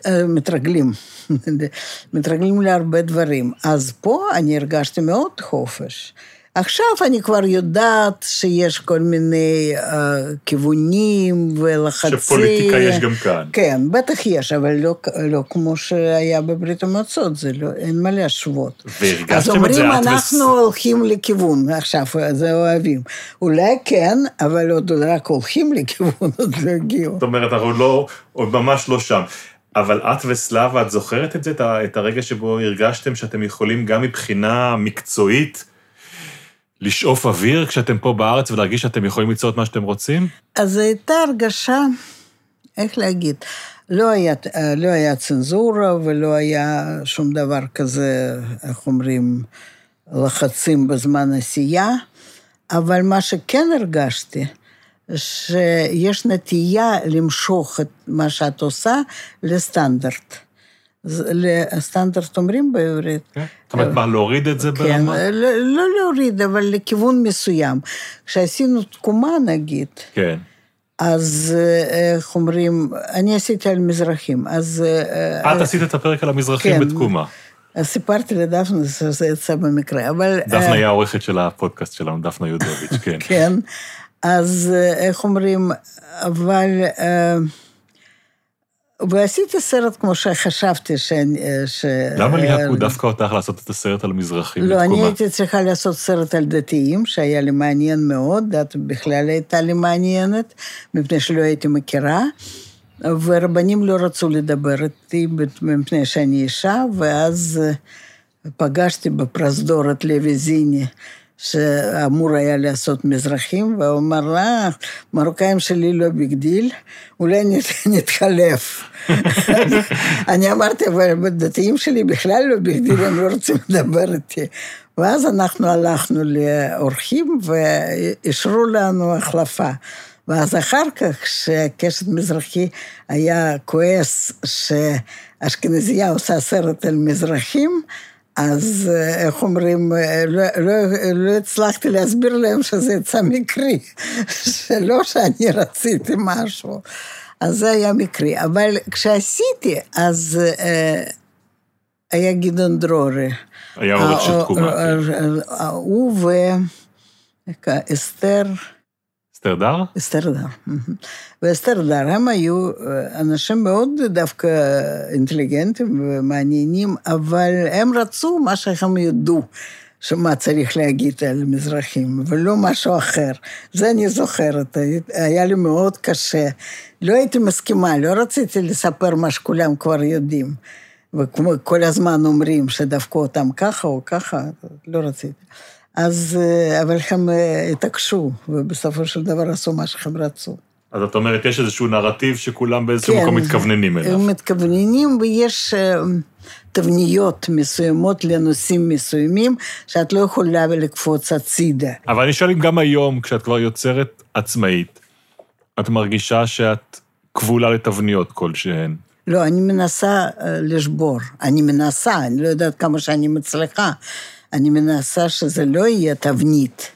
אה, מתרגלים. מתרגלים להרבה דברים. אז פה אני הרגשתי מאוד חופש. עכשיו אני כבר יודעת שיש כל מיני אה, כיוונים ולחצים. שפוליטיקה יש גם כאן. כן, בטח יש, אבל לא, לא כמו שהיה בברית המועצות, זה לא, אין מה להשוות. והרגשתם אז את אומרים, זה את אנחנו וס- הולכים לכיוון, עכשיו, זה אוהבים. אולי כן, אבל עוד רק הולכים לכיוון, עוד לא הגיעו. זאת אומרת, אנחנו לא, עוד ממש לא שם. אבל את וסלאבה, את זוכרת את זה, את הרגע שבו הרגשתם שאתם יכולים גם מבחינה מקצועית לשאוף אוויר כשאתם פה בארץ ולהרגיש שאתם יכולים ליצור את מה שאתם רוצים? אז זו הייתה הרגשה, איך להגיד, לא היה, לא היה צנזורה ולא היה שום דבר כזה, איך אומרים, לחצים בזמן עשייה, אבל מה שכן הרגשתי, שיש נטייה למשוך את מה שאת עושה לסטנדרט. לסטנדרט אומרים בעברית? כן. זאת אומרת, מה, להוריד את זה כן, ברמה? לא, לא להוריד, אבל לכיוון מסוים. כשעשינו תקומה, נגיד, כן. אז אה, איך אומרים, אני עשיתי על מזרחים, אז... אה, את עשית את הפרק על המזרחים כן. בתקומה. סיפרתי לדפנה שזה יצא במקרה, אבל... דפנה היא העורכת של הפודקאסט שלנו, דפנה יודוביץ', כן. כן, אז איך אומרים, אבל... אה, ועשיתי סרט כמו שחשבתי שאני... אה, ש... למה אה, ליהקו דווקא אותך לעשות את הסרט על המזרחים לא, אני? הייתי צריכה לעשות סרט על דתיים, שהיה לי מעניין מאוד, דת בכלל הייתה לי מעניינת, מפני שלא הייתי מכירה, ורבנים לא רצו לדבר איתי מפני שאני אישה, ואז אה, פגשתי בפרוזדור את לוי זיני, שאמור היה לעשות מזרחים, והוא אמר לה, מרוקאים שלי לא big deal, אולי נת- נתחלף. אני אמרתי, אבל בדתיים שלי בכלל לא big deal, הם לא רוצים לדבר איתי. ואז אנחנו הלכנו לעורכים ואישרו לנו החלפה. ואז אחר כך, כשקשת מזרחי היה כועס שאשכנזייה עושה סרט על מזרחים, אז איך אומרים, לא, לא, לא הצלחתי להסביר להם שזה יצא מקרי, שלא שאני רציתי משהו. אז זה היה מקרי. אבל כשעשיתי, אז אה, היה גדעון דרורי. היה עורך של תקומה. כן. הוא ואסתר, סטרדר? אסתרדר. ואסתרדר הם היו אה, אנשים מאוד דווקא אינטליגנטים ומעניינים, אבל הם רצו מה שהם ידעו. שמה צריך להגיד על מזרחים, ולא משהו אחר. זה אני זוכרת, היה לי מאוד קשה. לא הייתי מסכימה, לא רציתי לספר מה שכולם כבר יודעים. וכמו כל הזמן אומרים שדווקא אותם ככה או ככה, לא רציתי. אז, אה, אבל הם אה, התעקשו, ובסופו של דבר עשו מה שהם רצו. אז את אומרת, יש איזשהו נרטיב שכולם באיזשהו כן, מקום מתכווננים אליו. הם מתכווננים, ויש אה, תבניות מסוימות לנושאים מסוימים, שאת לא יכולה לקפוץ הצידה. אבל אני שואל אם גם היום, כשאת כבר יוצרת עצמאית, את מרגישה שאת כבולה לתבניות כלשהן. לא, אני מנסה לשבור. אני מנסה, אני לא יודעת כמה שאני מצליחה. אני מנסה שזה לא יהיה תבנית.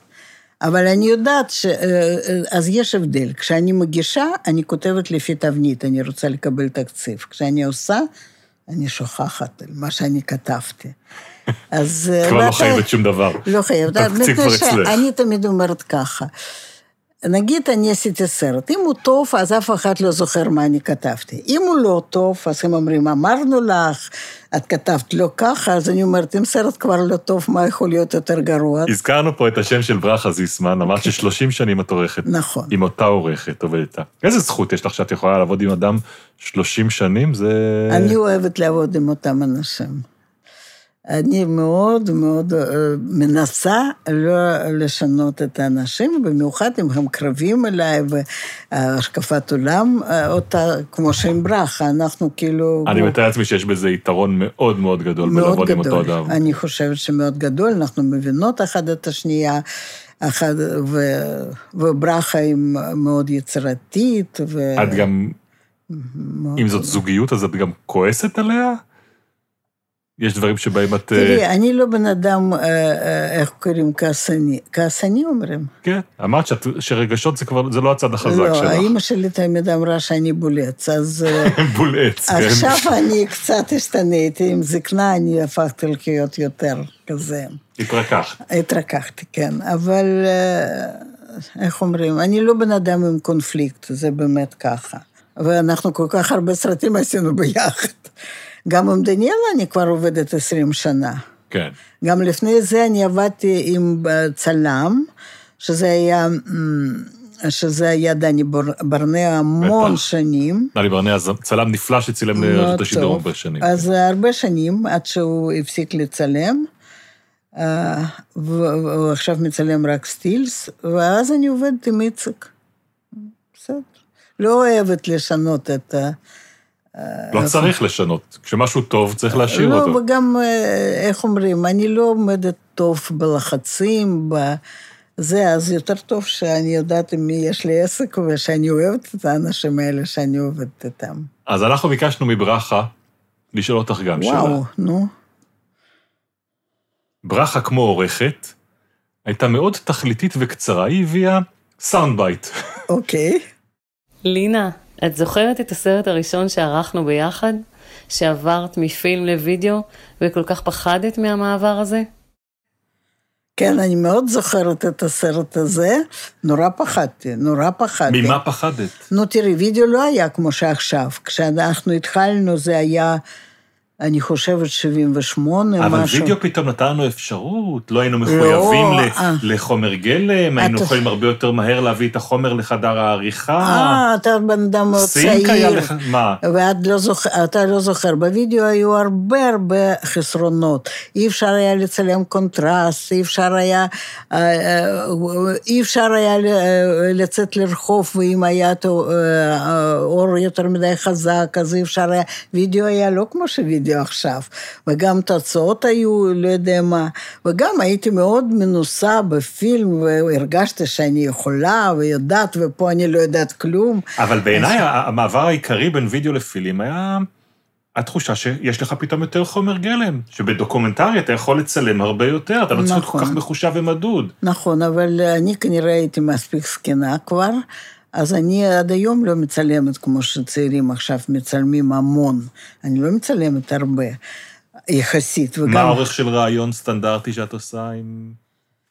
אבל אני יודעת ש... אה, אה, אז יש הבדל. כשאני מגישה, אני כותבת לפי תבנית, אני רוצה לקבל תקציב. כשאני עושה, אני שוכחת על מה שאני כתבתי. אז... כבר לא חייבת שום דבר. לא חייבת. התקציב כבר אצלך. שאני תמיד אומרת ככה. נגיד אני עשיתי סרט, אם הוא טוב, אז אף אחד לא זוכר מה אני כתבתי. אם הוא לא טוב, אז הם אומרים, אמרנו לך, את כתבת לא ככה, אז אני אומרת, אם סרט כבר לא טוב, מה יכול להיות יותר גרוע? הזכרנו פה את השם של ברכה זיסמן, אמרת ש-30 שנים את עורכת. נכון. עם אותה עורכת, עובדת איתה. איזה זכות יש לך שאת יכולה לעבוד עם אדם 30 שנים? זה... אני אוהבת לעבוד עם אותם אנשים. אני מאוד מאוד אה, מנסה לא לשנות את האנשים, במיוחד אם הם קרבים אליי, והשקפת עולם אה, אותה, כמו שעם ברכה, אנחנו כאילו... אני מתאר לעצמי שיש בזה יתרון מאוד מאוד גדול מאוד בלעבוד עם אותו. אדם. אני חושבת שמאוד גדול, אנחנו מבינות אחת את השנייה, אחת, ו, וברכה היא מאוד יצירתית, ו... את גם, מאוד- אם זאת זוגיות, אז את גם כועסת עליה? יש דברים שבהם את... אה, תראי, אני לא בן אדם, אה, אה, איך קוראים, כעסני. כעסני אומרים? כן, אמרת שאת- שרגשות זה כבר, זה לא הצד החזק לא, שלך. האימא שלי תמיד אמרה שאני בולץ, אז בולעץ, כן. עכשיו אני קצת השתניתי, עם זקנה אני הפכתי להיות יותר כזה. התרככת. התרככתי, כן, אבל איך אומרים, אני לא בן אדם עם קונפליקט, זה באמת ככה. ואנחנו כל כך הרבה סרטים עשינו ביחד. גם עם דניאלה אני כבר עובדת 20 שנה. כן. גם לפני זה אני עבדתי עם אה, צלם, שזה היה, אמ, שזה היה דני בר- ברנע המון בטח. שנים. נלי ברנע, ז- צלם נפלא שצילם מאוד לרשות השידור. הרבה שנים. אז הרבה שנים, עד שהוא הפסיק לצלם, אה, והוא עכשיו מצלם רק סטילס, ואז אני עובדת עם איציק. בסדר. לא אוהבת לשנות את ה... לא צריך לשנות. כשמשהו טוב, צריך להשאיר לא, אותו. וגם, אה, איך אומרים, אני לא עומדת טוב בלחצים, בזה, אז יותר טוב שאני יודעת עם מי יש לי עסק, ושאני אוהבת את האנשים האלה שאני עובדת איתם. אז אנחנו ביקשנו מברכה לשאול אותך גם שאלה. וואו, נו. ברכה כמו עורכת, הייתה מאוד תכליתית וקצרה, היא הביאה sound bite. אוקיי. לינה, את זוכרת את הסרט הראשון שערכנו ביחד? שעברת מפילם לוידאו, וכל כך פחדת מהמעבר הזה? כן, אני מאוד זוכרת את הסרט הזה. נורא פחדתי, נורא פחדתי. ממה פחדת? נו, תראי, וידאו לא היה כמו שעכשיו. כשאנחנו התחלנו זה היה, אני חושבת, 78, אבל משהו. וידאו פתאום נתן לנו אפשרות, לא היינו מחויבים ל- אה. לחומר גלם, היינו אתה- יכולים הרבה יותר מהר להביא את החומר לחדר העריכה. אה, אתה בן אדם מאוד סינק היה צעיר. לך, מה? ואת לא זוכר, אתה לא זוכר, בווידאו היו הרבה הרבה חסרונות. אי אפשר היה לצלם קונטרסט, אי אפשר היה, אה, אה, אי אפשר היה אה, לצאת לרחוב, ואם היה אור יותר מדי חזק, אז אי אפשר היה, וידאו היה לא כמו שווידאו עכשיו. וגם תוצאות היו, לא יודע מה, וגם הייתי מאוד מנוסה בפילם, והרגשתי שאני יכולה ויודעת, ופה אני לא יודעת כלום. אבל בעיניי המעבר העיקרי בין וידאו לפילים היה התחושה שיש לך פתאום יותר חומר גלם, שבדוקומנטרי אתה יכול לצלם הרבה יותר, אתה לא צריך להיות כל נכון. כך מחושב ומדוד. נכון, אבל אני כנראה הייתי מספיק זקנה כבר, אז אני עד היום לא מצלמת כמו שצעירים עכשיו מצלמים המון. אני לא מצלמת הרבה, יחסית. וגם... מה האורך של רעיון סטנדרטי שאת עושה עם...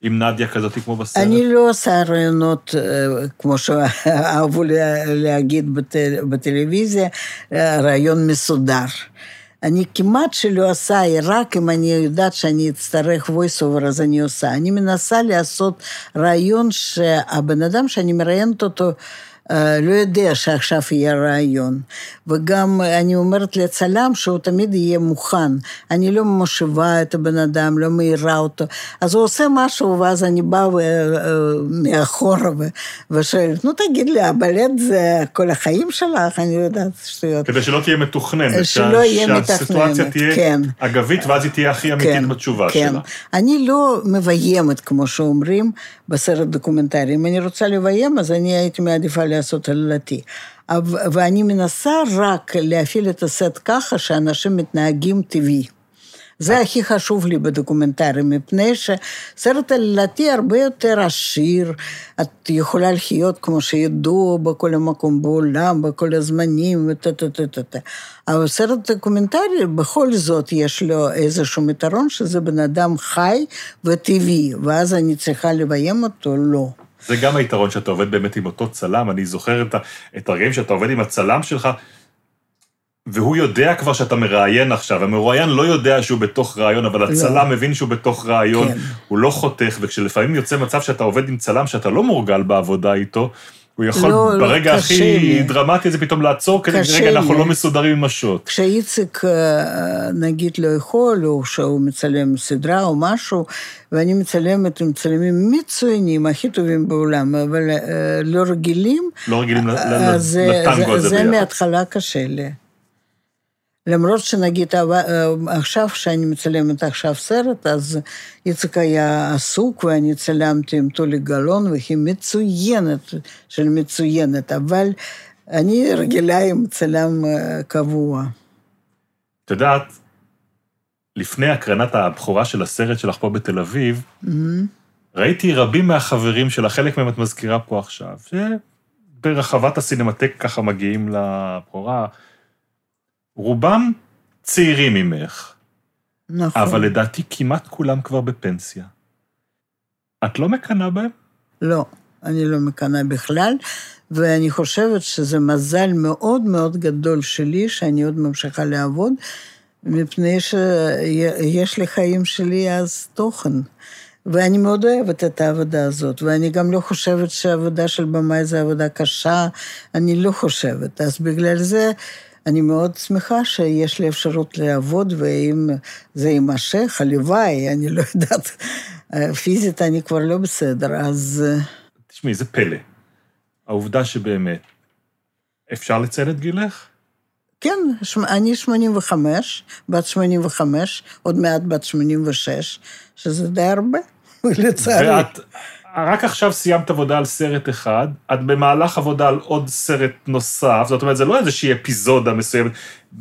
עם נדיה כזאת כמו בסרט? אני לא עושה רעיונות, אה, כמו שאהבו לה- להגיד בטל- בטלוויזיה, אה, רעיון מסודר. אני כמעט שלא עושה, רק אם אני יודעת שאני אצטרך voice over, אז אני עושה. אני מנסה לעשות רעיון שהבן אדם שאני מראיינת אותו, לא יודע שעכשיו יהיה רעיון. וגם אני אומרת לצלם שהוא תמיד יהיה מוכן. אני לא מושיבה את הבן אדם, לא מעירה אותו. אז הוא עושה משהו, ואז אני באה ו- אה, מאחורה ו- ושואלת, נו תגיד לי, הבלט זה כל החיים שלך? אני לא יודעת שטויות. כדי שלא תהיה מתוכננת. שלא שה- יהיה שהסיטואציה מתכננת, תהיה כן. אגבית, ואז היא תהיה הכי אמיתית בתשובה כן. שלה. אני לא מביימת, כמו שאומרים, בסרט דוקומנטרי. אם אני רוצה לביים, אז אני הייתי מעדיפה לעשות עלילתי. אבל- ואני מנסה רק להפעיל את הסט ככה שאנשים מתנהגים טבעי. זה הכי חשוב לי בדוקומנטרי, מפני שסרט עלילתי הרבה יותר עשיר, את יכולה לחיות כמו שידעו בכל המקום בעולם, בכל הזמנים, וטה-טה-טה-טה. אבל סרט דוקומנטרי, בכל זאת יש לו איזשהו יתרון, שזה בן אדם חי וטבעי, ואז אני צריכה לביים אותו, לא. זה גם היתרון שאתה עובד באמת עם אותו צלם. אני זוכר את, ה- את הרגעים שאתה עובד עם הצלם שלך, והוא יודע כבר שאתה מראיין עכשיו. המרואיין לא יודע שהוא בתוך ראיון, אבל הצלם מבין שהוא בתוך ראיון, כן. הוא לא חותך, וכשלפעמים יוצא מצב שאתה עובד עם צלם שאתה לא מורגל בעבודה איתו, הוא יכול לא, לא, ברגע קשה הכי לי. דרמטי הזה פתאום לעצור, כדי קשה רגע, אנחנו. לא מסודרים עם השוט. כשאיציק, אה, נגיד, לא יכול, או שהוא מצלם סדרה או משהו, ואני מצלמת עם צלמים מצוינים, הכי טובים בעולם, אבל אה, לא רגילים, לא רגילים זה- לטנגו הזה זה ביחד. מההתחלה קשה לי. למרות שנגיד אה, עכשיו, כשאני מצלמת עכשיו סרט, אז איציק היה עסוק ואני צלמתי עם טולי גלאון, והיא מצוינת, של מצוינת, אבל אני רגילה עם צלם אה, קבוע. את יודעת, לפני הקרנת הבכורה של הסרט שלך פה בתל אביב, ראיתי רבים מהחברים שלה, חלק מהם את מזכירה פה עכשיו, שברחבת הסינמטק ככה מגיעים לבכורה. רובם צעירים ממך, נכון. אבל לדעתי כמעט כולם כבר בפנסיה. את לא מקנאה בהם? לא, אני לא מקנאה בכלל, ואני חושבת שזה מזל מאוד מאוד גדול שלי, שאני עוד ממשיכה לעבוד, מפני שיש לי חיים שלי אז תוכן. ואני מאוד אוהבת את העבודה הזאת, ואני גם לא חושבת שהעבודה של במאי זה עבודה קשה, אני לא חושבת. אז בגלל זה אני מאוד שמחה שיש לי אפשרות לעבוד, ואם זה יימשך, הלוואי, אני לא יודעת, פיזית אני כבר לא בסדר, אז... תשמעי, זה פלא. העובדה שבאמת, אפשר לציין את גילך? כן, שמ- אני 85, בת 85, עוד מעט בת 86, שזה די הרבה, לצערי. ואת רק עכשיו סיימת עבודה על סרט אחד, את במהלך עבודה על עוד סרט נוסף, זאת אומרת, זה לא איזושהי אפיזודה מסוימת.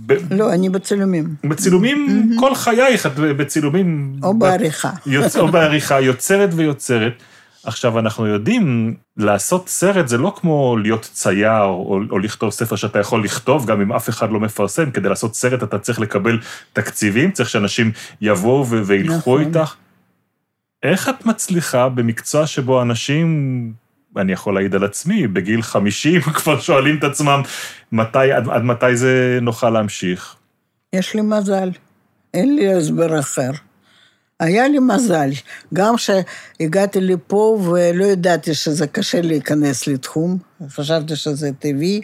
ב- לא, אני בצילומים. בצילומים, כל חייך את בצילומים... או בעריכה. יוצ... או בעריכה, יוצרת ויוצרת. עכשיו, אנחנו יודעים, לעשות סרט זה לא כמו להיות צייר או, או לכתוב ספר שאתה יכול לכתוב, גם אם אף אחד לא מפרסם. כדי לעשות סרט אתה צריך לקבל תקציבים, צריך שאנשים יבואו וילכו נכון. איתך. איך את מצליחה במקצוע שבו אנשים, אני יכול להעיד על עצמי, בגיל 50 כבר שואלים את עצמם, מתי, עד, עד מתי זה נוכל להמשיך? יש לי מזל, אין לי הסבר אחר. היה לי מזל, גם שהגעתי לפה ולא ידעתי שזה קשה להיכנס לתחום, חשבתי שזה טבעי,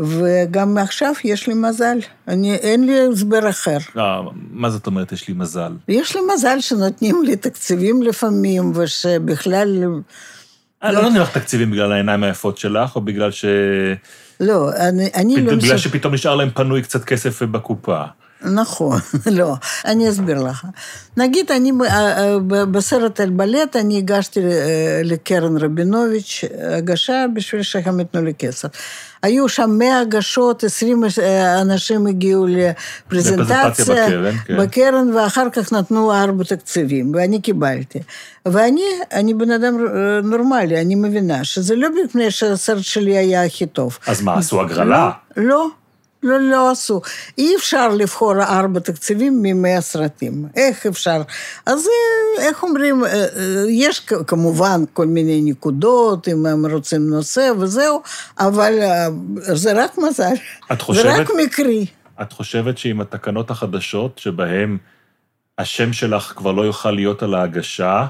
וגם עכשיו יש לי מזל, אני, אין לי הסבר אחר. אה, מה זאת אומרת, יש לי מזל? יש לי מזל שנותנים לי תקציבים לפעמים, ושבכלל... אה, לא נותנים לך תקציבים בגלל העיניים היפות שלך, או בגלל ש... לא, אני, אני לא... בגלל מספ- שפתאום נשאר להם פנוי קצת כסף בקופה. נכון, לא, אני אסביר לך. נגיד, אני אה, אה, בסרט על בלט, אני הגשתי אה, לקרן רבינוביץ' הגשה בשביל שהם ייתנו לי כסף. היו שם 100 הגשות, 20 אה, אנשים הגיעו לפרזנטציה. בקרן, כן. בקרן, ואחר כך נתנו ארבע תקציבים, ואני קיבלתי. ואני, אני בן אדם נורמלי, אני מבינה שזה לא מפני שהסרט שלי היה הכי טוב. אז מה, עשו הגרלה? לא, לא, לא עשו. אי אפשר לבחור ארבע תקציבים ממאה סרטים. איך אפשר? אז אה, איך אומרים, אה, אה, יש כמובן כל מיני נקודות, אם הם רוצים נושא וזהו, אבל זה רק מזל. את זה חושבת, רק מקרי. את חושבת שעם התקנות החדשות, שבהן השם שלך כבר לא יוכל להיות על ההגשה,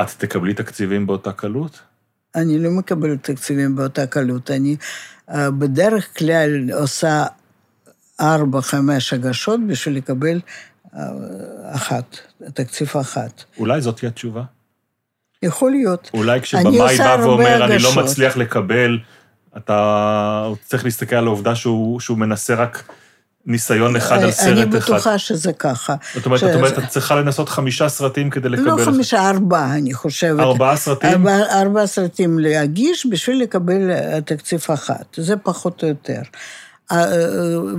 את תקבלי תקציבים באותה קלות? אני לא מקבלת תקציבים באותה קלות. אני אה, בדרך כלל עושה ארבע, חמש הגשות בשביל לקבל אה, אחת, תקציב אחת. אולי זאת תהיה התשובה. יכול להיות. אולי כשבמאי בא ואומר, אני לא הגשות." מצליח לקבל, אתה צריך להסתכל על העובדה שהוא, שהוא מנסה רק ניסיון אחד על סרט אני אחד. בטוחה שזה ככה. זאת אומרת, ש- את אומרת, את צריכה לנסות חמישה סרטים כדי לקבל... לא חמישה, ארבעה, אני חושבת. ארבעה סרטים? ארבעה, ארבעה סרטים להגיש בשביל לקבל אה, תקציב אחת. זה פחות או יותר. אה, אה,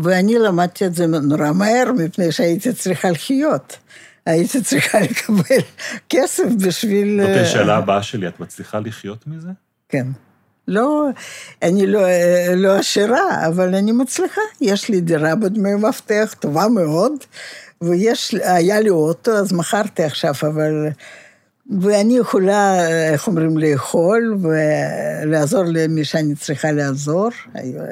ואני למדתי את זה נורא מהר, מפני שהייתי צריכה לחיות. הייתי צריכה לקבל כסף בשביל... זאת אה, השאלה הבאה שלי, את מצליחה לחיות מזה? כן. לא, אני לא, אה, לא עשירה, אבל אני מצליחה. יש לי דירה בדמי מפתח טובה מאוד, ויש, היה לי אוטו, אז מכרתי עכשיו, אבל... ואני יכולה, איך אומרים, לאכול ולעזור למי שאני צריכה לעזור,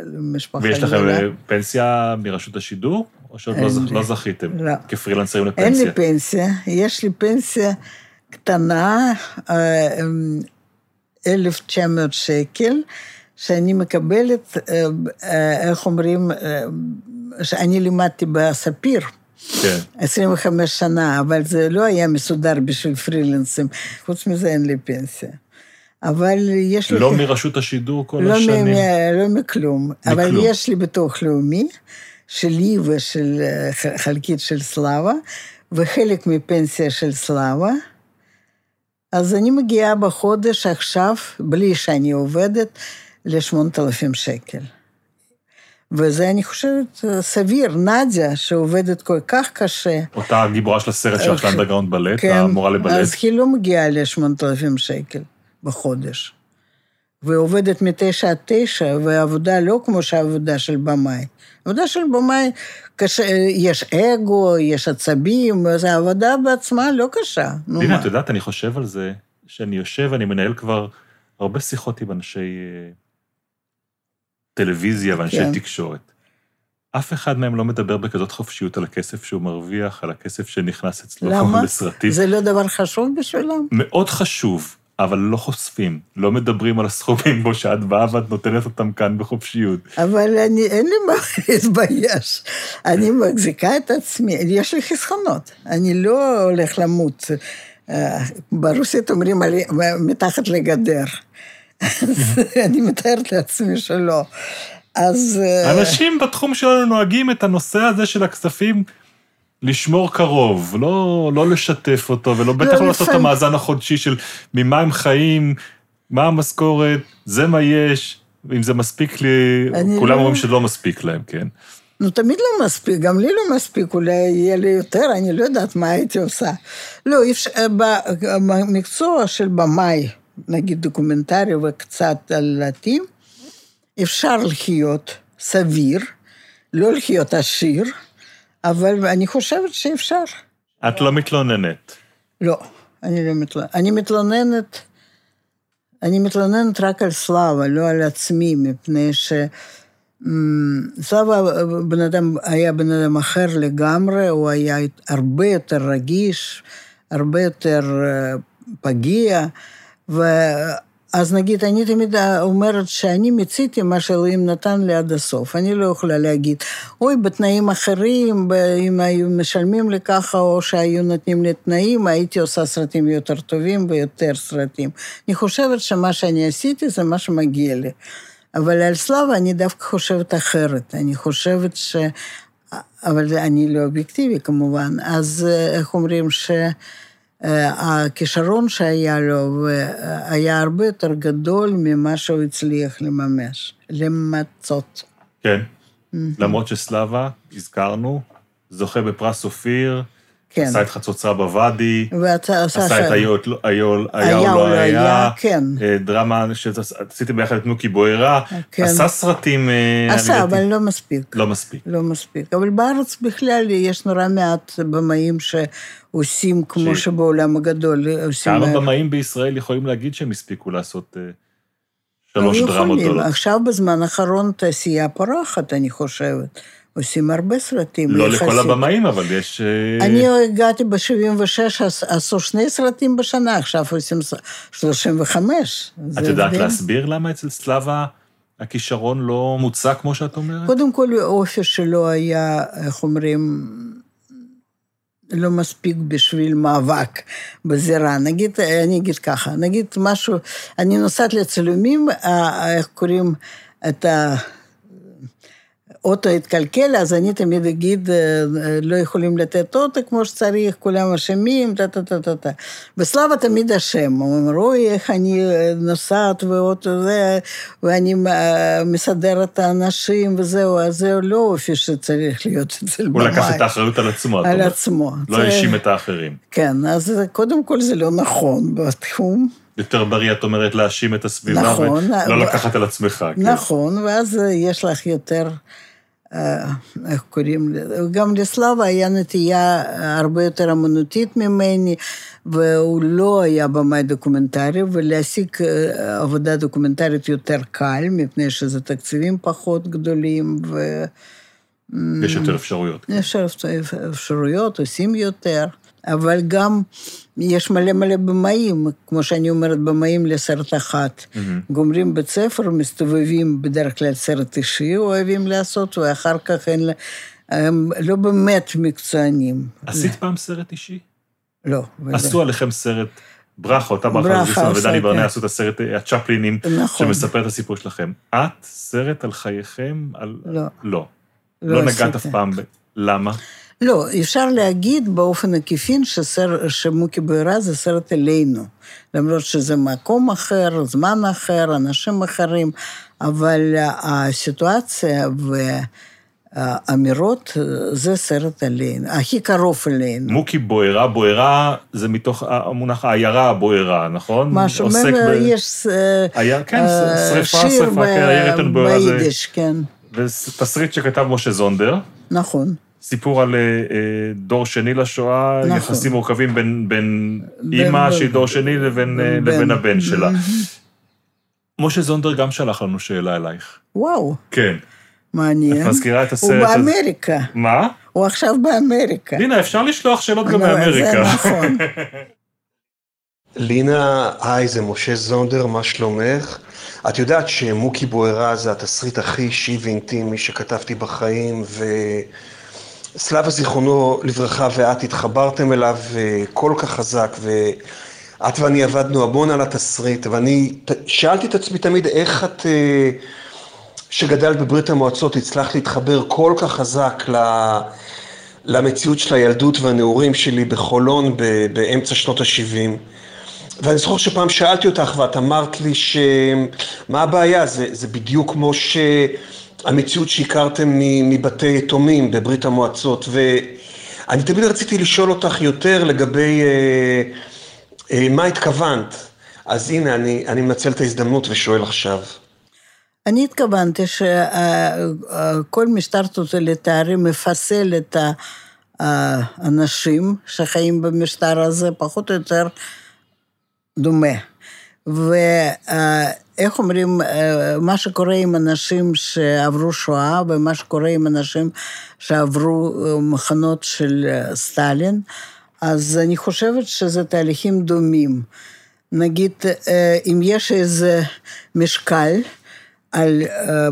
למשפחה ויש לכם. אה, פנסיה מרשות השידור? או שעוד לא, אין זכ-. לא זכיתם? לא. כפרילנסרים אין לפנסיה? לי פנסיה, יש לי פנסיה קטנה, אה, אמ, 1,900 שקל, שאני מקבלת, אה, אה, איך אומרים, אה, שאני לימדתי בספיר. כן. 25 שנה, אבל זה לא היה מסודר בשביל פרילנסים. חוץ מזה אין לי פנסיה. אבל יש לי... לא מרשות השידור כל לא, השנים? מ- לא מכלום. אבל מכלום. יש לי ביטוח לאומי, שלי ושל חלקית של סלאבה, וחלק מפנסיה של סלאבה. אז אני מגיעה בחודש עכשיו, בלי שאני עובדת, ל-8,000 שקל. וזה, אני חושבת, סביר. נדיה, שעובדת כל כך קשה, אותה גיבורה של הסרט שלך, של אנדרגראונד בלט, כן, המורה לבלט. אז היא לא מגיעה ל-8,000 שקל בחודש. ועובדת מתשע עד תשע, והעבודה לא כמו שהעבודה של במאי. עבודה של במאי, קשה, יש אגו, יש עצבים, אז העבודה בעצמה לא קשה. נו מה? את יודעת, אני חושב על זה, שאני יושב, אני מנהל כבר הרבה שיחות עם אנשי אה, טלוויזיה ואנשי כן. תקשורת. אף אחד מהם לא מדבר בכזאת חופשיות על הכסף שהוא מרוויח, על הכסף שנכנס אצלו למה? לסרטים. זה לא דבר חשוב בשבילם? מאוד חשוב, אבל לא חושפים. לא מדברים על הסכומים בו שאת באה ואת נותנת אותם כאן בחופשיות. אבל אני, אין לי מה להתבייש. אני מחזיקה את עצמי, יש לי חסכונות. אני לא הולך למות. אה, ברוסית אומרים עלי- מתחת לגדר. אני מתארת לעצמי שלא. אז... אה, אנשים בתחום שלנו נוהגים את הנושא הזה של הכספים לשמור קרוב, לא, לא לשתף אותו, ולא בטח לא לעשות את המאזן החודשי של ממה הם חיים, מה המשכורת, זה מה יש, אם זה מספיק לי, כולם לא- אומרים שלא מספיק להם, כן. נו, תמיד לא מספיק, גם לי לא מספיק, אולי יהיה לי יותר, אני לא יודעת מה הייתי עושה. לא, ב- במקצוע של במאי, נגיד דוקומנטרי וקצת עלילתיים, אפשר לחיות סביר, לא לחיות עשיר, אבל אני חושבת שאפשר. את לא מתלוננת. לא, אני לא מתלוננת. אני מתלוננת, אני מתלוננת רק על סלאבה, לא על עצמי, מפני ש... אמ, סלאבה בן אדם, היה בן אדם אחר לגמרי, הוא היה הרבה יותר רגיש, הרבה יותר אה, פגיע, ואז נגיד, אני תמיד אומרת שאני מיציתי מה שאלוהים נתן לי עד הסוף. אני לא יכולה להגיד, אוי, בתנאים אחרים, אם היו משלמים לי ככה, או שהיו נותנים לי תנאים, הייתי עושה סרטים יותר טובים ויותר סרטים. אני חושבת שמה שאני עשיתי זה מה שמגיע לי. אבל על סלאבה אני דווקא חושבת אחרת. אני חושבת ש... אבל אני לא אובייקטיבי כמובן. אז אה, איך אומרים ש... אה, הכישרון שהיה לו היה הרבה יותר גדול ממה שהוא הצליח לממש, למצות. כן. למרות שסלאבה, הזכרנו, זוכה בפרס אופיר כן. עשה את חצוצרה בוואדי, ועשה עשה את היו היו- היה היה או לא היה, כן. אה, דרמה שעשיתם ביחד את נוקי בוערה, כן. עשה סרטים... אה, עשה, אבל לא מספיק. לא מספיק. לא מספיק. אבל בארץ בכלל יש נורא מעט במאים שעושים כמו ש- שבעולם הגדול עושים... כמה אה, במאים בישראל יכולים להגיד שהם הספיקו לעשות אה, שלוש דרמות יכולים. גדולות? עכשיו בזמן האחרון תעשייה פורחת, אני חושבת. עושים הרבה סרטים. לא לכל יחסית. הבמאים, אבל יש... אה, אני הגעתי ב-76, עשו שני סרטים בשנה, עכשיו עושים ס- 35. את יודעת הבדל. להסביר למה אצל סלאבה הכישרון לא מוצק, כמו שאת אומרת? קודם כל, האופי שלו היה, איך אומרים, לא מספיק בשביל מאבק בזירה. נגיד, אני אגיד ככה, נגיד משהו, אני נוסעת לצילומים, איך קוראים את ה... אוטו התקלקל, אז אני תמיד אגיד, אה, אה, לא יכולים לתת אוטו כמו שצריך, כולם אשמים, טה-טה-טה-טה. בסלאבה תמיד אשם, הוא אומר, אוי, איך אני אה, נוסעת ואוטו זה, ואני אה, מסדר את האנשים וזהו, אז זה לא אופי שצריך להיות אצל הוא במאי. לקח את האחריות על עצמו, על. עצמו. לא האשים את האחרים. כן, אז קודם כל זה לא נכון בתחום. יותר בריא, את אומרת, להאשים את הסביבה, נכון, ולא אבל- לקחת על עצמך. כן. נכון, ואז יש לך יותר, איך קוראים לזה, גם לסלאבה היה נטייה הרבה יותר אמנותית ממני, והוא לא היה במאי דוקומנטרי, ולהשיג אה, עבודה דוקומנטרית יותר קל, מפני שזה תקציבים פחות גדולים, ו... יש יותר אפשרויות. יש אפשרויות, עושים יותר, אבל גם יש מלא מלא במאים, כמו שאני אומרת, במאים לסרט אחת. גומרים בית ספר, מסתובבים בדרך כלל סרט אישי, אוהבים לעשות, ואחר כך אין לה... הם לא באמת מקצוענים. עשית פעם סרט אישי? לא. עשו עליכם סרט, ברכה, אותה ברכה ברכה זיסון עשה, ודני ברנע כן. עשו את הסרט, אה, הצ'פלינים, נכון. שמספר את הסיפור שלכם. את, סרט על חייכם? על... לא. לא. לא לא נגעת אף. פעם ב... למה? לא, אפשר להגיד באופן עקיפין שסר, שמוקי בוירה זה סרט אלינו. למרות שזה מקום אחר, זמן אחר, אנשים אחרים, אבל הסיטואציה והאמירות זה סרט עלינו, הכי קרוב אלינו. מוקי בוערה, בוערה זה מתוך המונח העיירה הבוערה, נכון? משהו, עוסק מ- ב... יש אה, היה, כן, אה, שריפה, שיר שריפה, ב- כן, זה... ביידיש, כן, ותסריט שכתב משה זונדר, נכון. סיפור על אה, אה, דור שני לשואה, נכון. יחסים מורכבים בין, בין בין- אימא בין- שהיא דור שני לבין, אה, בין- לבין הבן שלה. משה זונדר גם שלח לנו שאלה אלייך. וואו, כן. מעניין. את מזכירה את הוא הסרט הזה? באמריקה, מה? הוא עכשיו באמריקה. הנה, אפשר לשלוח שאלות גם לא, זה מאמריקה. נכון. לינה, היי, זה משה זונדר, מה שלומך? את יודעת שמוקי בוערה זה התסריט הכי אישי ואינטימי שכתבתי בחיים, וסלאבה זיכרונו לברכה ואת התחברתם אליו אה, כל כך חזק, ואת ואני עבדנו המון על התסריט, ואני שאלתי את עצמי תמיד איך את, אה, שגדלת בברית המועצות, הצלחת להתחבר כל כך חזק. למציאות של הילדות והנעורים שלי בחולון באמצע שנות ה-70. ואני זוכר שפעם שאלתי אותך ואת אמרת לי שמה הבעיה, זה, זה בדיוק כמו שהמציאות שהכרתם מבתי יתומים בברית המועצות, ואני תמיד רציתי לשאול אותך יותר לגבי אה, אה, מה התכוונת. אז הנה, אני, אני מנצל את ההזדמנות ושואל עכשיו. אני התכוונתי שכל משטר טוטליטרי מפסל את האנשים שחיים במשטר הזה פחות או יותר דומה. ואיך אומרים, אה, מה שקורה עם אנשים שעברו שואה ומה שקורה עם אנשים שעברו אה, מחנות של אה, סטלין, אז אני חושבת שזה תהליכים דומים. נגיד, אם יש איזה משקל, על, אה,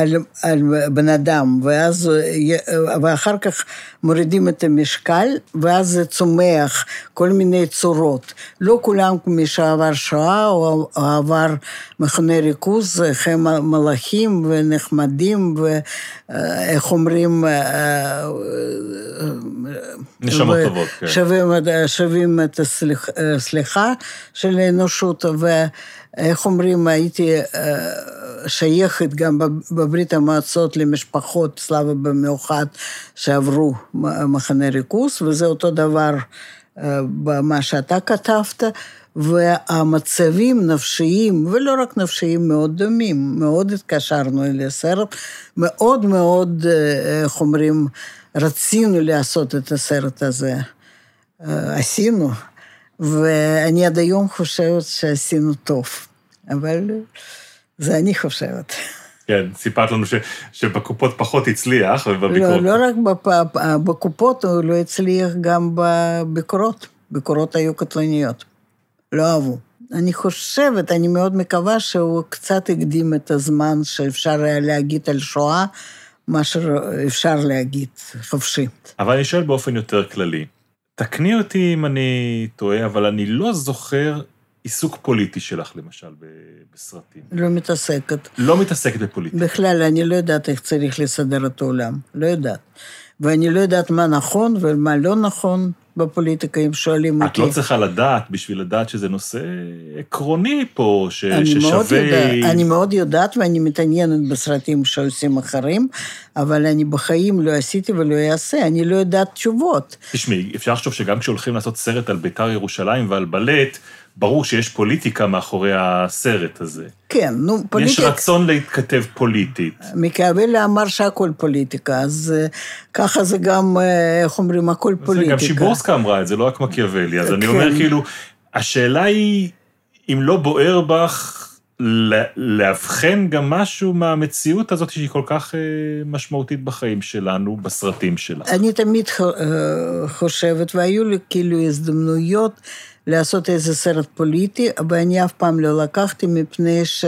על, על בן אדם, ואז, אה, ואחר כך מורידים את המשקל, ואז זה צומח כל מיני צורות. לא כולם מי שעבר שואה או עבר מחנה ריכוז, הם מלאכים ונחמדים, ואיך אומרים... אה, נשמות ו- טובות, כן. שווים, שווים את הסליח- הסליחה של האנושות, ו... איך אומרים, הייתי אה, שייכת גם בברית המועצות למשפחות סלאבה במיוחד שעברו מחנה ריכוז, וזה אותו דבר אה, במה שאתה כתבת, והמצבים נפשיים, ולא רק נפשיים, מאוד דומים. מאוד התקשרנו אל הסרט, מאוד מאוד, אה, איך אומרים, רצינו לעשות את הסרט הזה. עשינו, ואני עד היום חושבת שעשינו טוב. אבל זה אני חושבת. כן, סיפרת לנו ש, שבקופות פחות הצליח, ובביקורות... לא, לא רק בפ, בקופות, הוא לא הצליח גם בביקורות. ביקורות היו קטלניות. לא אהבו. אני חושבת, אני מאוד מקווה שהוא קצת הקדים את הזמן שאפשר היה להגיד על שואה, מה שאפשר להגיד, חופשי. אבל אני שואל באופן יותר כללי. תקני אותי אם אני טועה, אבל אני לא זוכר עיסוק פוליטי שלך, למשל, בסרטים. לא מתעסקת. לא מתעסקת בפוליטיקה. בכלל, אני לא יודעת איך צריך לסדר את העולם. לא יודעת. ואני לא יודעת מה נכון ומה לא נכון בפוליטיקה, אם שואלים אותי. את לא צריכה לדעת בשביל לדעת שזה נושא עקרוני פה, ש... אני ששווה... מאוד יודע, אני מאוד יודעת ואני מתעניינת בסרטים שעושים אחרים, אבל אני בחיים לא עשיתי ולא אעשה, אני לא יודעת תשובות. תשמעי, אפשר לחשוב שגם כשהולכים לעשות סרט על בית"ר ירושלים ועל בלט, ברור שיש פוליטיקה מאחורי הסרט הזה. כן, נו, פוליטיקה... יש רצון להתכתב פוליטית. מיקיאוולי אמר שהכל פוליטיקה, אז אה, ככה זה גם, אה, איך אומרים, הכל פוליטיקה. גם שיבורסקה אמרה את זה, לא רק מקיאוולי. אז כן. אני אומר, כאילו, השאלה היא, אם לא בוער בך לאבחן גם משהו מהמציאות הזאת שהיא כל כך אה, משמעותית בחיים שלנו, בסרטים שלנו. אני תמיד חושבת, והיו לי כאילו הזדמנויות לעשות איזה סרט פוליטי, ואני אף פעם לא לקחתי מפני ש...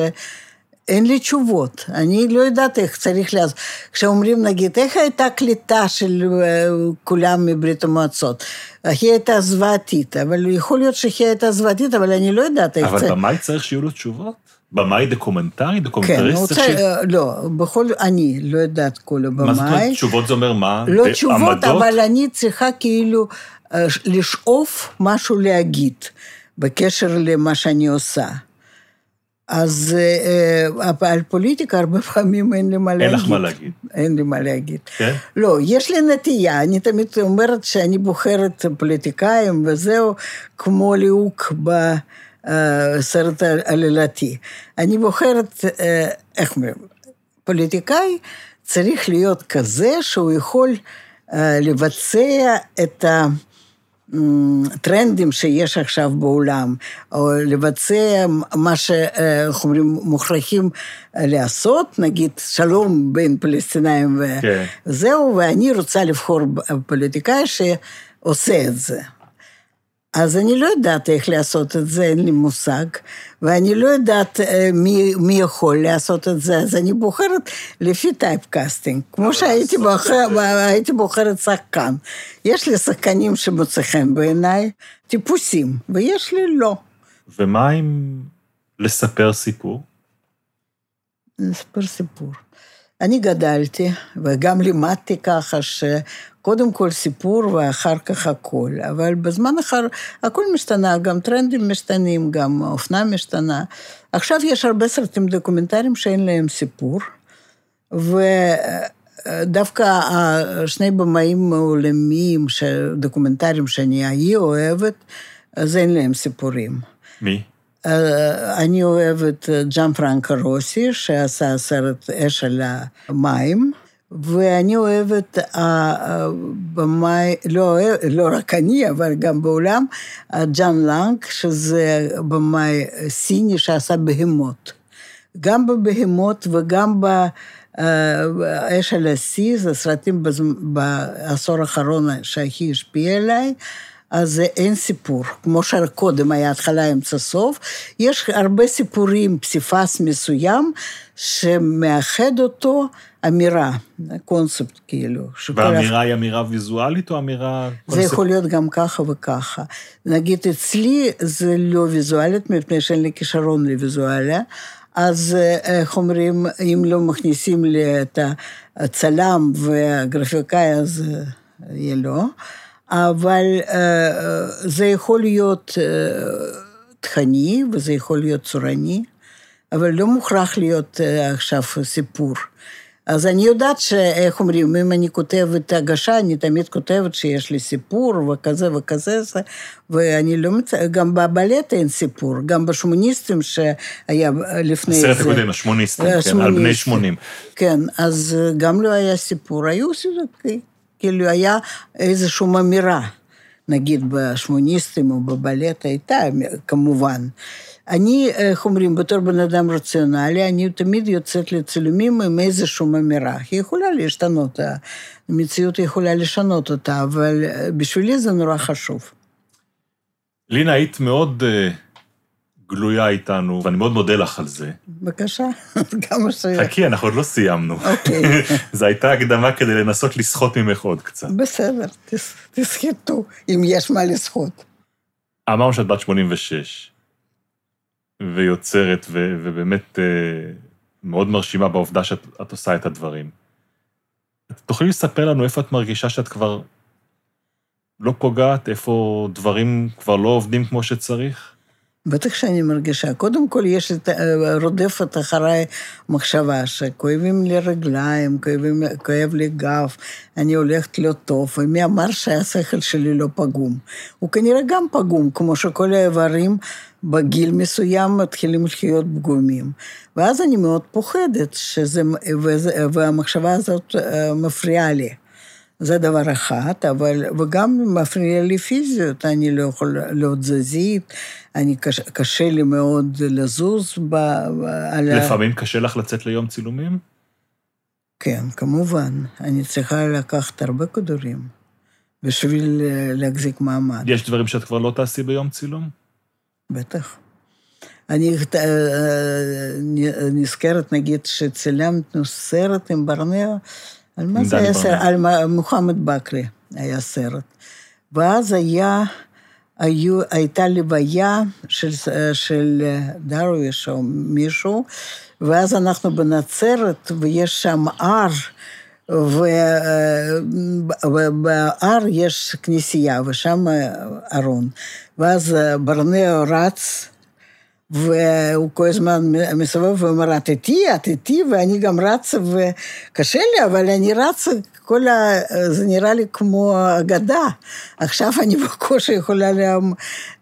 אין לי תשובות, אני לא יודעת איך צריך לעשות. כשאומרים, נגיד, איך הייתה קליטה של אה, כולם מברית המועצות? היא הייתה זוועתית, אבל יכול להיות שהיא הייתה זוועתית, אבל אני לא יודעת איך זה... אבל במאי צריך שיהיו לו תשובות? במאי דוקומנטרי? דוקומנטריסט? כן, רוצה, ש... לא, בכל... אני לא יודעת כל הבמאי. מה זאת אומרת? תשובות זה אומר מה? לא תשובות, אבל אני צריכה כאילו אה, לשאוף משהו להגיד בקשר למה שאני עושה. אז אה, אה, על פוליטיקה הרבה פעמים אין לי מה להגיד. אין לך מה להגיד. אין לי מה להגיד. כן? לא, יש לי נטייה, אני תמיד אומרת שאני בוחרת פוליטיקאים וזהו, כמו ליהוק בסרט עלילתי. אני בוחרת, איך אומרים, פוליטיקאי צריך להיות כזה שהוא יכול לבצע את ה... טרנדים שיש עכשיו בעולם, או לבצע מה שאיך אומרים, מוכרחים לעשות, נגיד שלום בין פלסטינאים כן. וזהו, ואני רוצה לבחור פוליטיקאי שעושה את זה. אז אני לא יודעת איך לעשות את זה, אין לי מושג, ואני לא יודעת אה, מי, מי יכול לעשות את זה, אז אני בוחרת לפי typecasting, כמו שהייתי בוחר, בוחרת שחקן. יש לי שחקנים שמוצא חן בעיניי, טיפוסים, ויש לי לא. ומה עם לספר סיפור? לספר סיפור. אני גדלתי, וגם לימדתי ככה שקודם כל סיפור ואחר כך הכל, אבל בזמן אחר הכל משתנה, גם טרנדים משתנים, גם האופנה משתנה. עכשיו יש הרבה סרטים דוקומנטריים שאין להם סיפור, ודווקא שני במאים עולמיים, דוקומנטריים שאני הכי אוהבת, אז אין להם סיפורים. מי? אה, אני אוהבת ג'אנפרנקו רוזי, שעשה סרט אש על המים, ואני אוהבת הבמאי, לא, לא רק אני, אבל גם בעולם, ג'אן לנג, שזה במאי סיני שעשה בהמות. גם בבהמות וגם באש על השיא, זה סרטים בעשור האחרון שהכי השפיע עליי. אז אין סיפור, כמו שקודם היה התחלה, אמצע, סוף. יש הרבה סיפורים, פסיפס מסוים, שמאחד אותו אמירה, קונספט כאילו. והאמירה היא אמירה ויזואלית או אמירה... זה יכול להיות גם ככה וככה. נגיד, אצלי זה לא ויזואלית, מפני שאין לי כישרון לוויזואליה. אז איך אומרים, אם לא מכניסים לי את הצלם והגרפיקאי, אז יהיה לא. אבל אה, זה יכול להיות אה, תכני, וזה יכול להיות צורני, אבל לא מוכרח להיות אה, עכשיו סיפור. אז אני יודעת שאיך אומרים, אם אני כותבת הגשה, אני תמיד כותבת שיש לי סיפור וכזה וכזה, ואני לא מצ... גם בבלט אין סיפור, גם בשמוניסטים שהיה לפני הסרט זה. הקודם, השמוניסטים, כן, על בני 80. כן, אז גם לא היה סיפור, היו כאילו היה איזושהי אמירה, נגיד בשמוניסטים או בבלט הייתה, כמובן. אני, איך אומרים, בתור בן אדם רציונלי, אני תמיד יוצאת לצילומים עם איזושהי אמירה. היא יכולה להשתנות, המציאות יכולה לשנות אותה, אבל בשבילי זה נורא חשוב. לינה, היית מאוד uh, גלויה איתנו, ואני מאוד מודה לך על זה. בבקשה, כמה ש... חכי, אנחנו עוד לא סיימנו. אוקיי. זו הייתה הקדמה כדי לנסות לסחוט ממך עוד קצת. בסדר, תס, תסחטו, אם יש מה לסחוט. אמרנו שאת בת 86. ויוצרת, ו, ובאמת אה, מאוד מרשימה בעובדה שאת עושה את הדברים. תוכלי לספר לנו איפה את מרגישה שאת כבר לא פוגעת, איפה דברים כבר לא עובדים כמו שצריך? בטח שאני מרגישה. קודם כל, יש את, אה, רודפת אחריי מחשבה שכואבים לי רגליים, כואבים, כואב לי גב, אני הולכת לא טוב, ומי אמר שהשכל שלי לא פגום? הוא כנראה גם פגום, כמו שכל האיברים בגיל מסוים מתחילים להיות פגומים. ואז אני מאוד פוחדת, שזה, והמחשבה הזאת אה, מפריעה לי. זה דבר אחד, אבל, וגם מפריע לי פיזיות, אני לא יכול להיות תזזית, אני, קשה, קשה לי מאוד לזוז ב... על לפעמים קשה לך לצאת ליום צילומים? כן, כמובן. אני צריכה לקחת הרבה כדורים בשביל אה, להחזיק מעמד. יש דברים שאת כבר לא תעשי ביום צילום? בטח. אני אה, אה, נזכרת, נגיד, שצילמנו סרט עם ברנר, על מה זה היה סרט? על מוחמד בכרי היה סרט. ואז היה, היו, הייתה לוויה של, של דרוויש או מישהו, ואז אנחנו בנצרת, ויש שם הר, ובהר יש כנסייה, ושם ארון. ואז ברנאו רץ, והוא כל הזמן מסובב ואומר, את איתי, את איתי, ואני גם רצה, וקשה לי, אבל אני רצה, כל ה... זה נראה לי כמו אגדה. עכשיו אני בקושי יכולה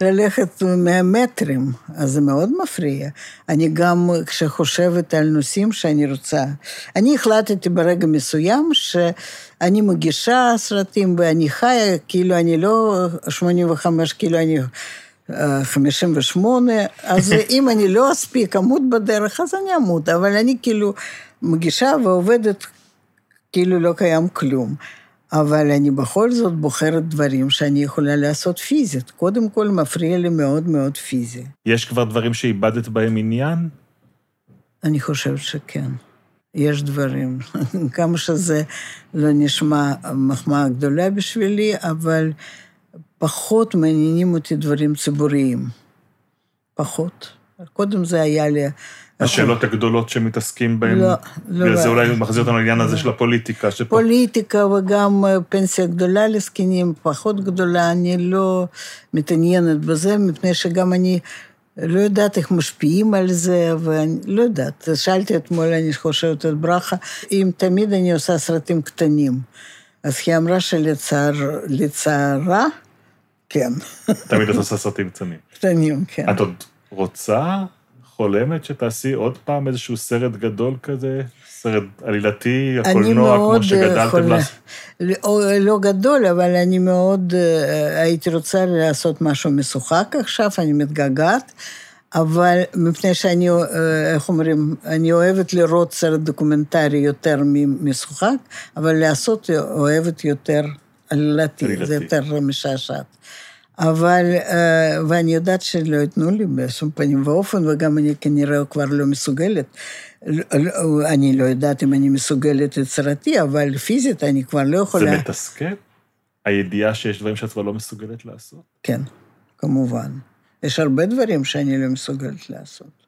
ללכת 100 מטרים, אז זה מאוד מפריע. אני גם, כשחושבת על נושאים שאני רוצה, אני החלטתי ברגע מסוים שאני מגישה סרטים ואני חיה, כאילו אני לא 85, כאילו אני... 58, אז אם אני לא אספיק, אמות בדרך, אז אני אמות, אבל אני כאילו מגישה ועובדת כאילו לא קיים כלום. אבל אני בכל זאת בוחרת דברים שאני יכולה לעשות פיזית. קודם כל, מפריע לי מאוד מאוד פיזי. יש כבר דברים שאיבדת בהם עניין? אני חושבת שכן. יש דברים. כמה שזה לא נשמע מחמאה גדולה בשבילי, אבל פחות מעניינים אותי דברים ציבוריים. פחות. קודם זה היה לי... השאלות הגדולות שמתעסקים בהן, לא, לא. וזה אולי מחזיר אותנו לעניין הזה של הפוליטיקה. שפה... פוליטיקה וגם פנסיה גדולה לזקנים, פחות גדולה, אני לא מתעניינת בזה, מפני שגם אני לא יודעת איך משפיעים על זה, ואני לא יודעת. שאלתי אתמול, אני חושבת, את ברכה, אם תמיד אני עושה סרטים קטנים. אז היא אמרה שלצערה, כן. תמיד את עושה סרטים קטנים. קטנים, כן. את עוד רוצה, חולמת שתעשי עוד פעם איזשהו סרט גדול כזה? סרט עלילתי, הקולנוע, כמו שגדלתם לעשות? לא, לא גדול, אבל אני מאוד אה, הייתי רוצה לעשות משהו משוחק עכשיו, אני מתגעגעת. אבל מפני שאני, אה, איך אומרים, אני אוהבת לראות סרט דוקומנטרי יותר משוחק, אבל לעשות אוהבת יותר עלילתי, זה יותר משעשעת. אבל, אה, ואני יודעת שלא ייתנו לי בשום פנים ואופן, וגם אני כנראה כבר לא מסוגלת. אני לא יודעת אם אני מסוגלת יצירתי, אבל פיזית אני כבר לא יכולה... זה מתסכל? הידיעה שיש דברים שאת כבר לא מסוגלת לעשות? כן, כמובן. יש הרבה דברים שאני לא מסוגלת לעשות.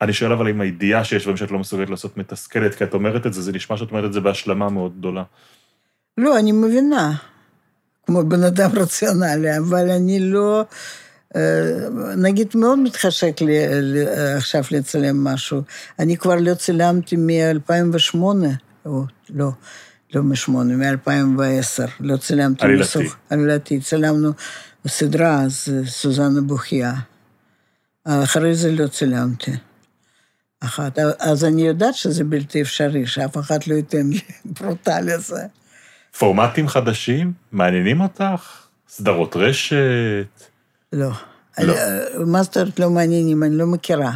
אני שואל אבל אם הידיעה שיש דברים שאת לא מסוגלת לעשות מתסכלת, כי את אומרת את זה, זה נשמע שאת אומרת את זה בהשלמה מאוד גדולה. לא, אני מבינה, כמו בן אדם רציונלי, אבל אני לא... אה, נגיד, מאוד מתחשק לי לי עכשיו לצלם משהו. אני כבר לא צילמתי מ-2008, או לא, לא מ-8, מ-2010. לא צילמתי. עלילתי. מסוף- עלילתי. צילמנו סדרה, אז סוזנה בוכייה. אחרי זה לא צילמתי. אחת. אז אני יודעת שזה בלתי אפשרי, שאף אחד לא ייתן לי פרוטה לזה. פורמטים חדשים? מעניינים אותך? סדרות רשת? לא. לא. אני- מה זאת אומרת לא מעניינים? אני לא מכירה.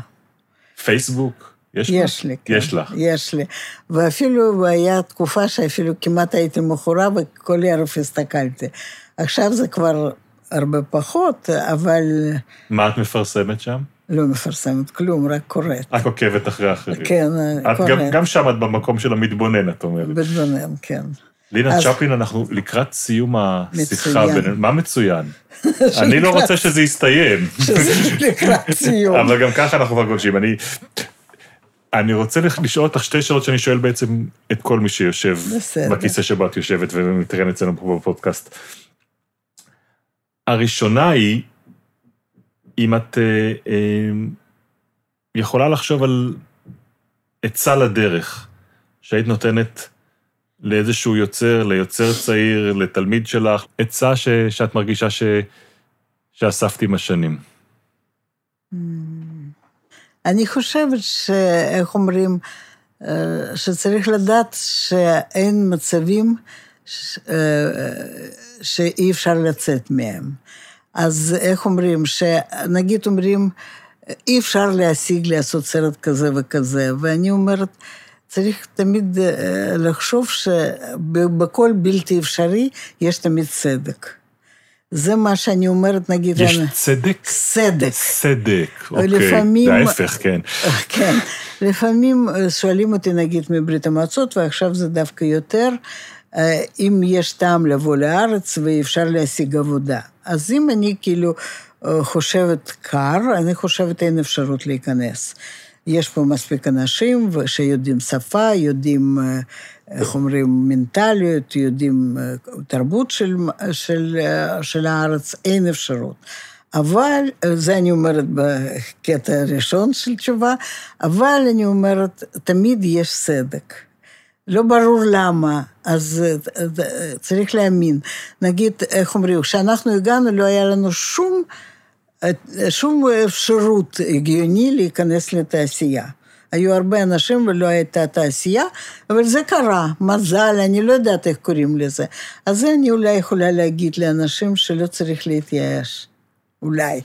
פייסבוק? יש? יש לי, כן. יש לך. יש לי. ואפילו היה תקופה שאפילו כמעט הייתי מכורה וכל ערב הסתכלתי. עכשיו זה כבר הרבה פחות, אבל מה את מפרסמת שם? לא מפרסמת כלום, רק קוראת. את עוקבת אחרי האחרים. כן, את קוראת. גם, גם שם את במקום של המתבונן, את אומרת. בדבונן, כן. לינה אז- צ'פלין, אנחנו לקראת סיום השיחה. מצוין. בינינו. מה מצוין? אני לא רוצה שזה יסתיים. שזה לקראת סיום. אבל גם ככה אנחנו כבר גולשים. אני, אני רוצה לשאול אותך שתי שאלות שאני שואל בעצם את כל מי שיושב בסדר. בכיסא שבו את יושבת ומתראיין אצלנו פה בפודקאסט. הראשונה היא, אם את אה, אה, יכולה לחשוב על עצה לדרך שהיית נותנת לאיזשהו יוצר, ליוצר צעיר, לתלמיד שלך, עצה ש, שאת מרגישה ש, שאספת עם השנים. אני חושבת שאיך אומרים, אה, שצריך לדעת שאין מצבים ש- אה, שאי אפשר לצאת מהם. אז איך אומרים, שנגיד אומרים, אי אפשר להשיג לעשות סרט כזה וכזה, ואני אומרת, צריך תמיד אה, לחשוב שבכל בלתי אפשרי יש תמיד צדק. זה מה שאני אומרת, נגיד... יש אני- צדק? צדק. צדק, אוקיי. ולפעמים- זה ההפך, כן. כן. לפעמים אה, שואלים אותי, נגיד, מברית המועצות, ועכשיו זה דווקא יותר, אה, אם יש טעם לבוא לארץ ואפשר להשיג עבודה. אז אם אני כאילו חושבת קר, אני חושבת אין אפשרות להיכנס. יש פה מספיק אנשים שיודעים שפה, יודעים, אה, איך אומרים, מנטליות, יודעים אה, תרבות של, של, אה, של הארץ, אין אפשרות. אבל, זה אני אומרת בקטע הראשון של תשובה, אבל אני אומרת, תמיד יש צדק. לא ברור למה, אז צריך להאמין. נגיד, איך אומרים, כשאנחנו הגענו לא היה לנו שום, שום אפשרות הגיוני להיכנס לתעשייה. היו הרבה אנשים ולא הייתה תעשייה, אבל זה קרה, מזל, אני לא יודעת איך קוראים לזה. אז זה אני אולי יכולה להגיד לאנשים שלא צריך להתייאש. אולי.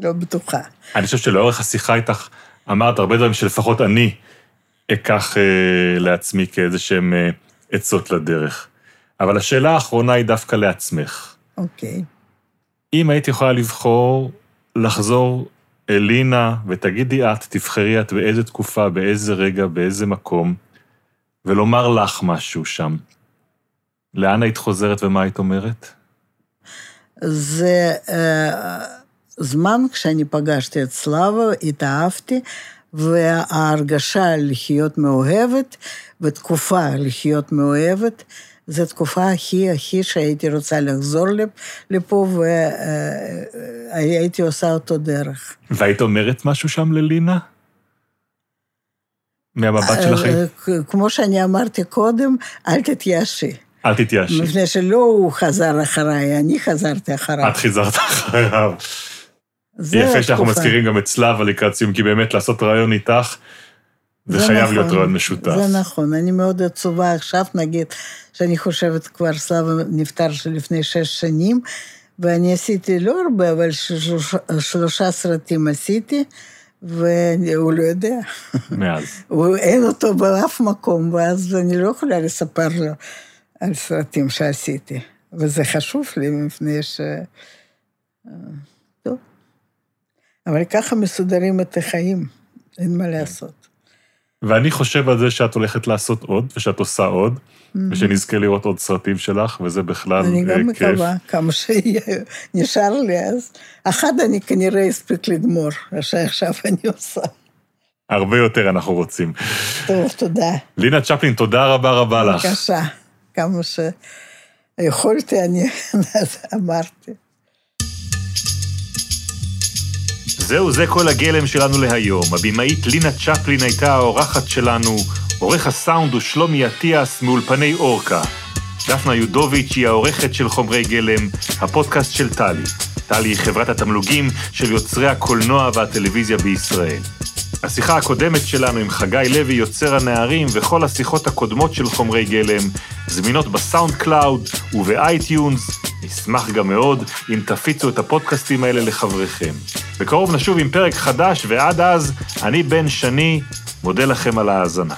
לא בטוחה. אני חושב שלאורך השיחה איתך אמרת הרבה דברים שלפחות אני אקח אה, לעצמי כאיזה שהם אה, עצות לדרך. אבל השאלה האחרונה היא דווקא לעצמך. אוקיי. אם היית יכולה לבחור לחזור אלינה, ותגידי את, תבחרי את באיזה תקופה, באיזה רגע, באיזה מקום, ולומר לך משהו שם, לאן היית חוזרת ומה היית אומרת? זה אה, זמן כשאני פגשתי את סלאבה, התאהבתי, וההרגשה לחיות מאוהבת, ותקופה לחיות מאוהבת, זו תקופה הכי הכי שהייתי רוצה לחזור לפ- לפה, והייתי עושה אותו דרך. והיית אומרת משהו שם ללינה? מהמבט שלכם? אה, כ- כמו שאני אמרתי קודם, אל תתייאשי. אל תתייאשי. מפני שלא הוא חזר אחריי, אני חזרתי אחריו. את חיזרת אחריו. זה יפה שאנחנו התקופה. מזכירים גם את סלאבה לקראת סיום, כי באמת לעשות רעיון איתך, זה חייב נכון, להיות רעיון משותף. זה נכון, אני מאוד עצובה עכשיו, נגיד, שאני חושבת כבר סלאבה נפטר לפני שש שנים, ואני עשיתי לא הרבה, אבל שלושה, שלושה סרטים עשיתי, והוא לא יודע. מאז. אין אותו באף מקום, ואז אני לא יכולה לספר לו על סרטים שעשיתי. וזה חשוב לי, מפני ש... אה, טוב. אבל ככה מסודרים את החיים, אין מה לעשות. ואני חושב על זה שאת הולכת לעשות עוד, ושאת עושה עוד, ושנזכה לראות עוד סרטים שלך, וזה בכלל אני אה, גם כיף. מקווה כמה שנשאר לי אז. אחד אני כנראה אספיק לגמור, מה שעכשיו אני עושה. הרבה יותר אנחנו רוצים. טוב, תודה. לינה צ'פלין, תודה רבה רבה לך. בבקשה. כמה שיכולתי, אני אמרתי. זהו זה כל הגלם שלנו להיום. הבמאית לינה צ'פלין הייתה האורחת שלנו, עורך הסאונד הוא שלומי אטיאס מאולפני אורקה. דפנה יודוביץ' היא העורכת של חומרי גלם, הפודקאסט של טלי. טלי היא חברת התמלוגים של יוצרי הקולנוע והטלוויזיה בישראל. השיחה הקודמת שלנו עם חגי לוי, יוצר הנערים, וכל השיחות הקודמות של חומרי גלם, זמינות ב SoundCloud וב iTunes. נשמח גם מאוד אם תפיצו את הפודקאסטים האלה לחבריכם. בקרוב נשוב עם פרק חדש, ועד אז, אני בן שני, מודה לכם על ההאזנה.